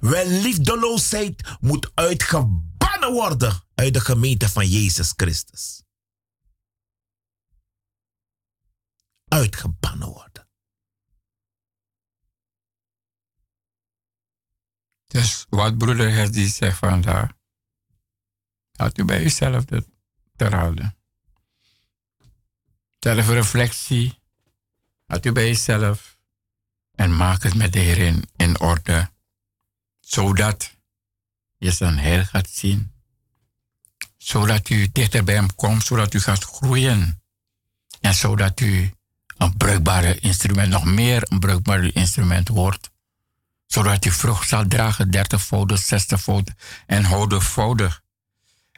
Wel, liefdeloosheid moet uitgebannen worden uit de gemeente van Jezus Christus. Uitgebannen worden. Dus wat broeder Hesdy zegt vandaag, had u bij uzelf te houden. Zelfreflectie, had u bij uzelf en maak het met de Heer in, orde, zodat je zijn heil gaat zien, zodat u dichter bij hem komt, zodat u gaat groeien en zodat u een bruikbare instrument, nog meer een bruikbaar instrument wordt zodat je vrucht zal dragen, dertigvoudig, zestigvoudig en honderdvoudig.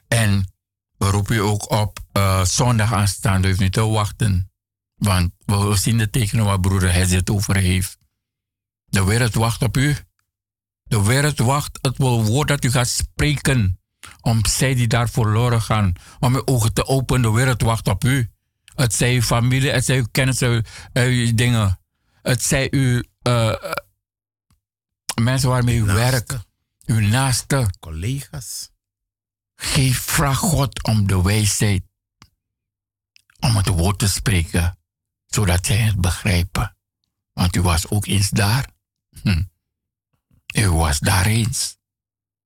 En we roepen u ook op uh, zondag aanstaande, hoeft niet te wachten. Want we zien de tekenen waar broeder hij het over heeft. De wereld wacht op u. De wereld wacht het woord dat u gaat spreken. Om zij die daar verloren gaan. Om uw ogen te openen. De wereld wacht op u. Het zij uw familie, het zij uw kennis, uw, uw dingen. Het zij uw uh, mensen waarmee u werkt, uw naaste, collega's. Geef, vraag God om de wijsheid om het woord te spreken, zodat zij het begrijpen. Want u was ook eens daar. Hm. U was daar eens.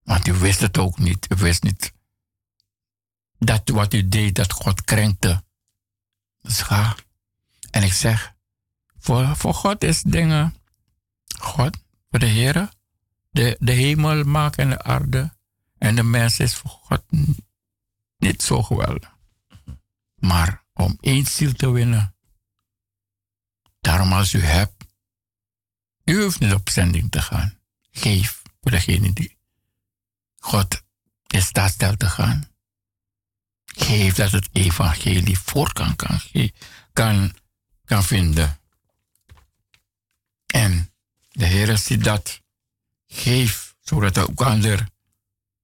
Want u wist het ook niet. U wist niet dat wat u deed, dat God krenkte. Dus ga. En ik zeg, voor, voor God is dingen, God, voor de Heer, de, de hemel maakt en de aarde. En de mens is voor God niet zo geweldig. Maar om één ziel te winnen. Daarom als u hebt, u hoeft niet op zending te gaan. Geef voor degene die God in staat stelt te gaan. Geef dat het evangelie voortgang kan, kan, kan vinden. En de Heer ziet dat. Geef, zodat ook ander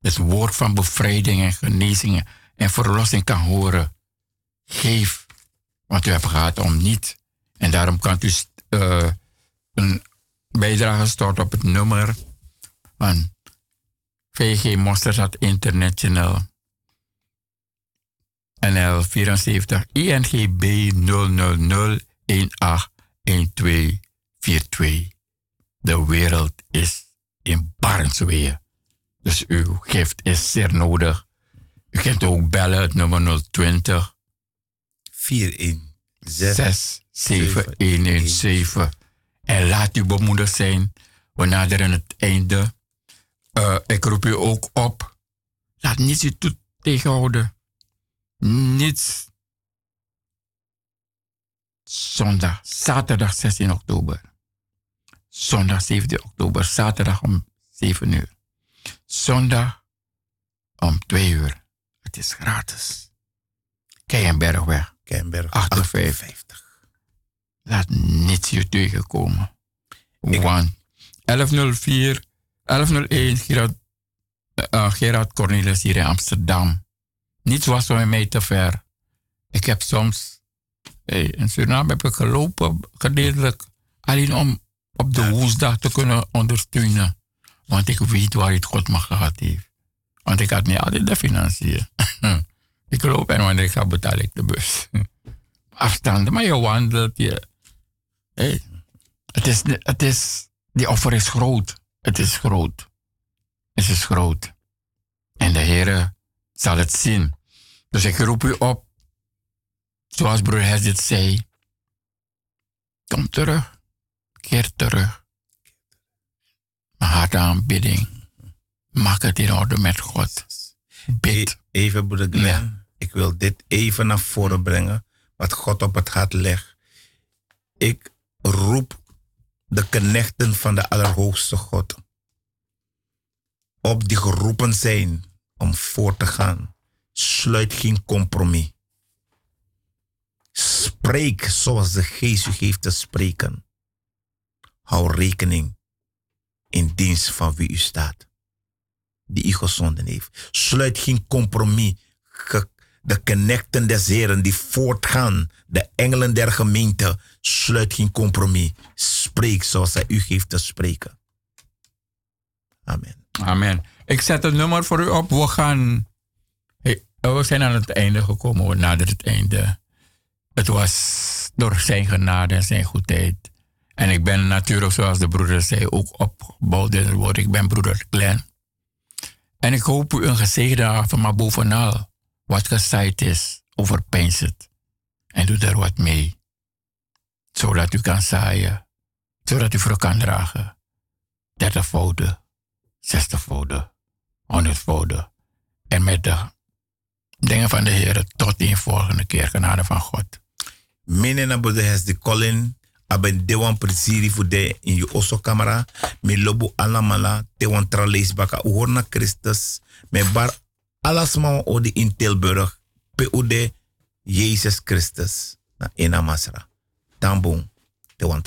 het woord van bevrijding en genezing en verlossing kan horen. Geef, want u hebt gehad om niet. En daarom kan u uh, een bijdrage storten op het nummer van VG Mosterdstad International NL 74 INGB 000 181242. De wereld is in barnsweer. Dus uw gift is zeer nodig. U kunt ook bellen het nummer 020 416 En laat u bemoedigd zijn. We naderen het einde. Uh, ik roep u ook op. Laat niets u toe tegenhouden. Niets. Zondag, zaterdag 16 oktober. Zondag 17 oktober, zaterdag om 7 uur. Zondag om 2 uur. Het is gratis. Keienbergweg. Keienberg 58. Laat niets je tegenkomen. Want 1104, 1101 Gerard, uh, Gerard Cornelis hier in Amsterdam. Niets was voor mij te ver. Ik heb soms hey, in Suriname heb ik gelopen, gedeeltelijk, alleen om op de woensdag te kunnen ondersteunen. Want ik weet waar het God me gehad heeft. Want ik had niet altijd de financiën. (laughs) ik loop en wanneer ik ga betaal ik de bus. (laughs) Afstanden, maar je wandelt. Je, hey, het, is, het is, die offer is groot. Het is groot. Het is groot. En de Heer zal het zien. Dus ik roep u op, zoals broer Hezit zei, kom terug, keer terug. Hart aanbidding. Maak het in orde met God. Bid. E-, even, broeder Glenn, ik wil dit even naar voren brengen, wat God op het hart legt. Ik roep de knechten van de Allerhoogste God op die geroepen zijn om voor te gaan. Sluit geen compromis. Spreek zoals de geest u geeft te spreken. Hou rekening in dienst van wie u staat. Die u gezonden heeft. Sluit geen compromis. De connecten des Heren die voortgaan. De engelen der gemeente. Sluit geen compromis. Spreek zoals hij u geeft te spreken. Amen. Amen. Ik zet het nummer voor u op. We gaan. we zijn aan het einde gekomen. We naderen het einde. Het was door zijn genade en zijn goedheid. En ik ben natuurlijk, zoals de broeder zei, ook opgebouwd in het woord. Ik ben broeder Glenn. En ik hoop u een gezegende avond, maar bovenal wat gezaaid is, overpijns het. En doe er wat mee. Zodat u kan zaaien. Zodat u vrucht kan dragen. Dertigvoudig, zestigvoudig, honderdvoudig. En met de dingen van de Heer tot de volgende keer. Genade van God. Mene na bude de Colin aben dewan prisiri fu de in je oso camera. Me lobo alamala te wan trales baka uhorna Christus. Me bar alasma o de in Tilburg ude Jezus Christus. Na ena masra. Tambon te wan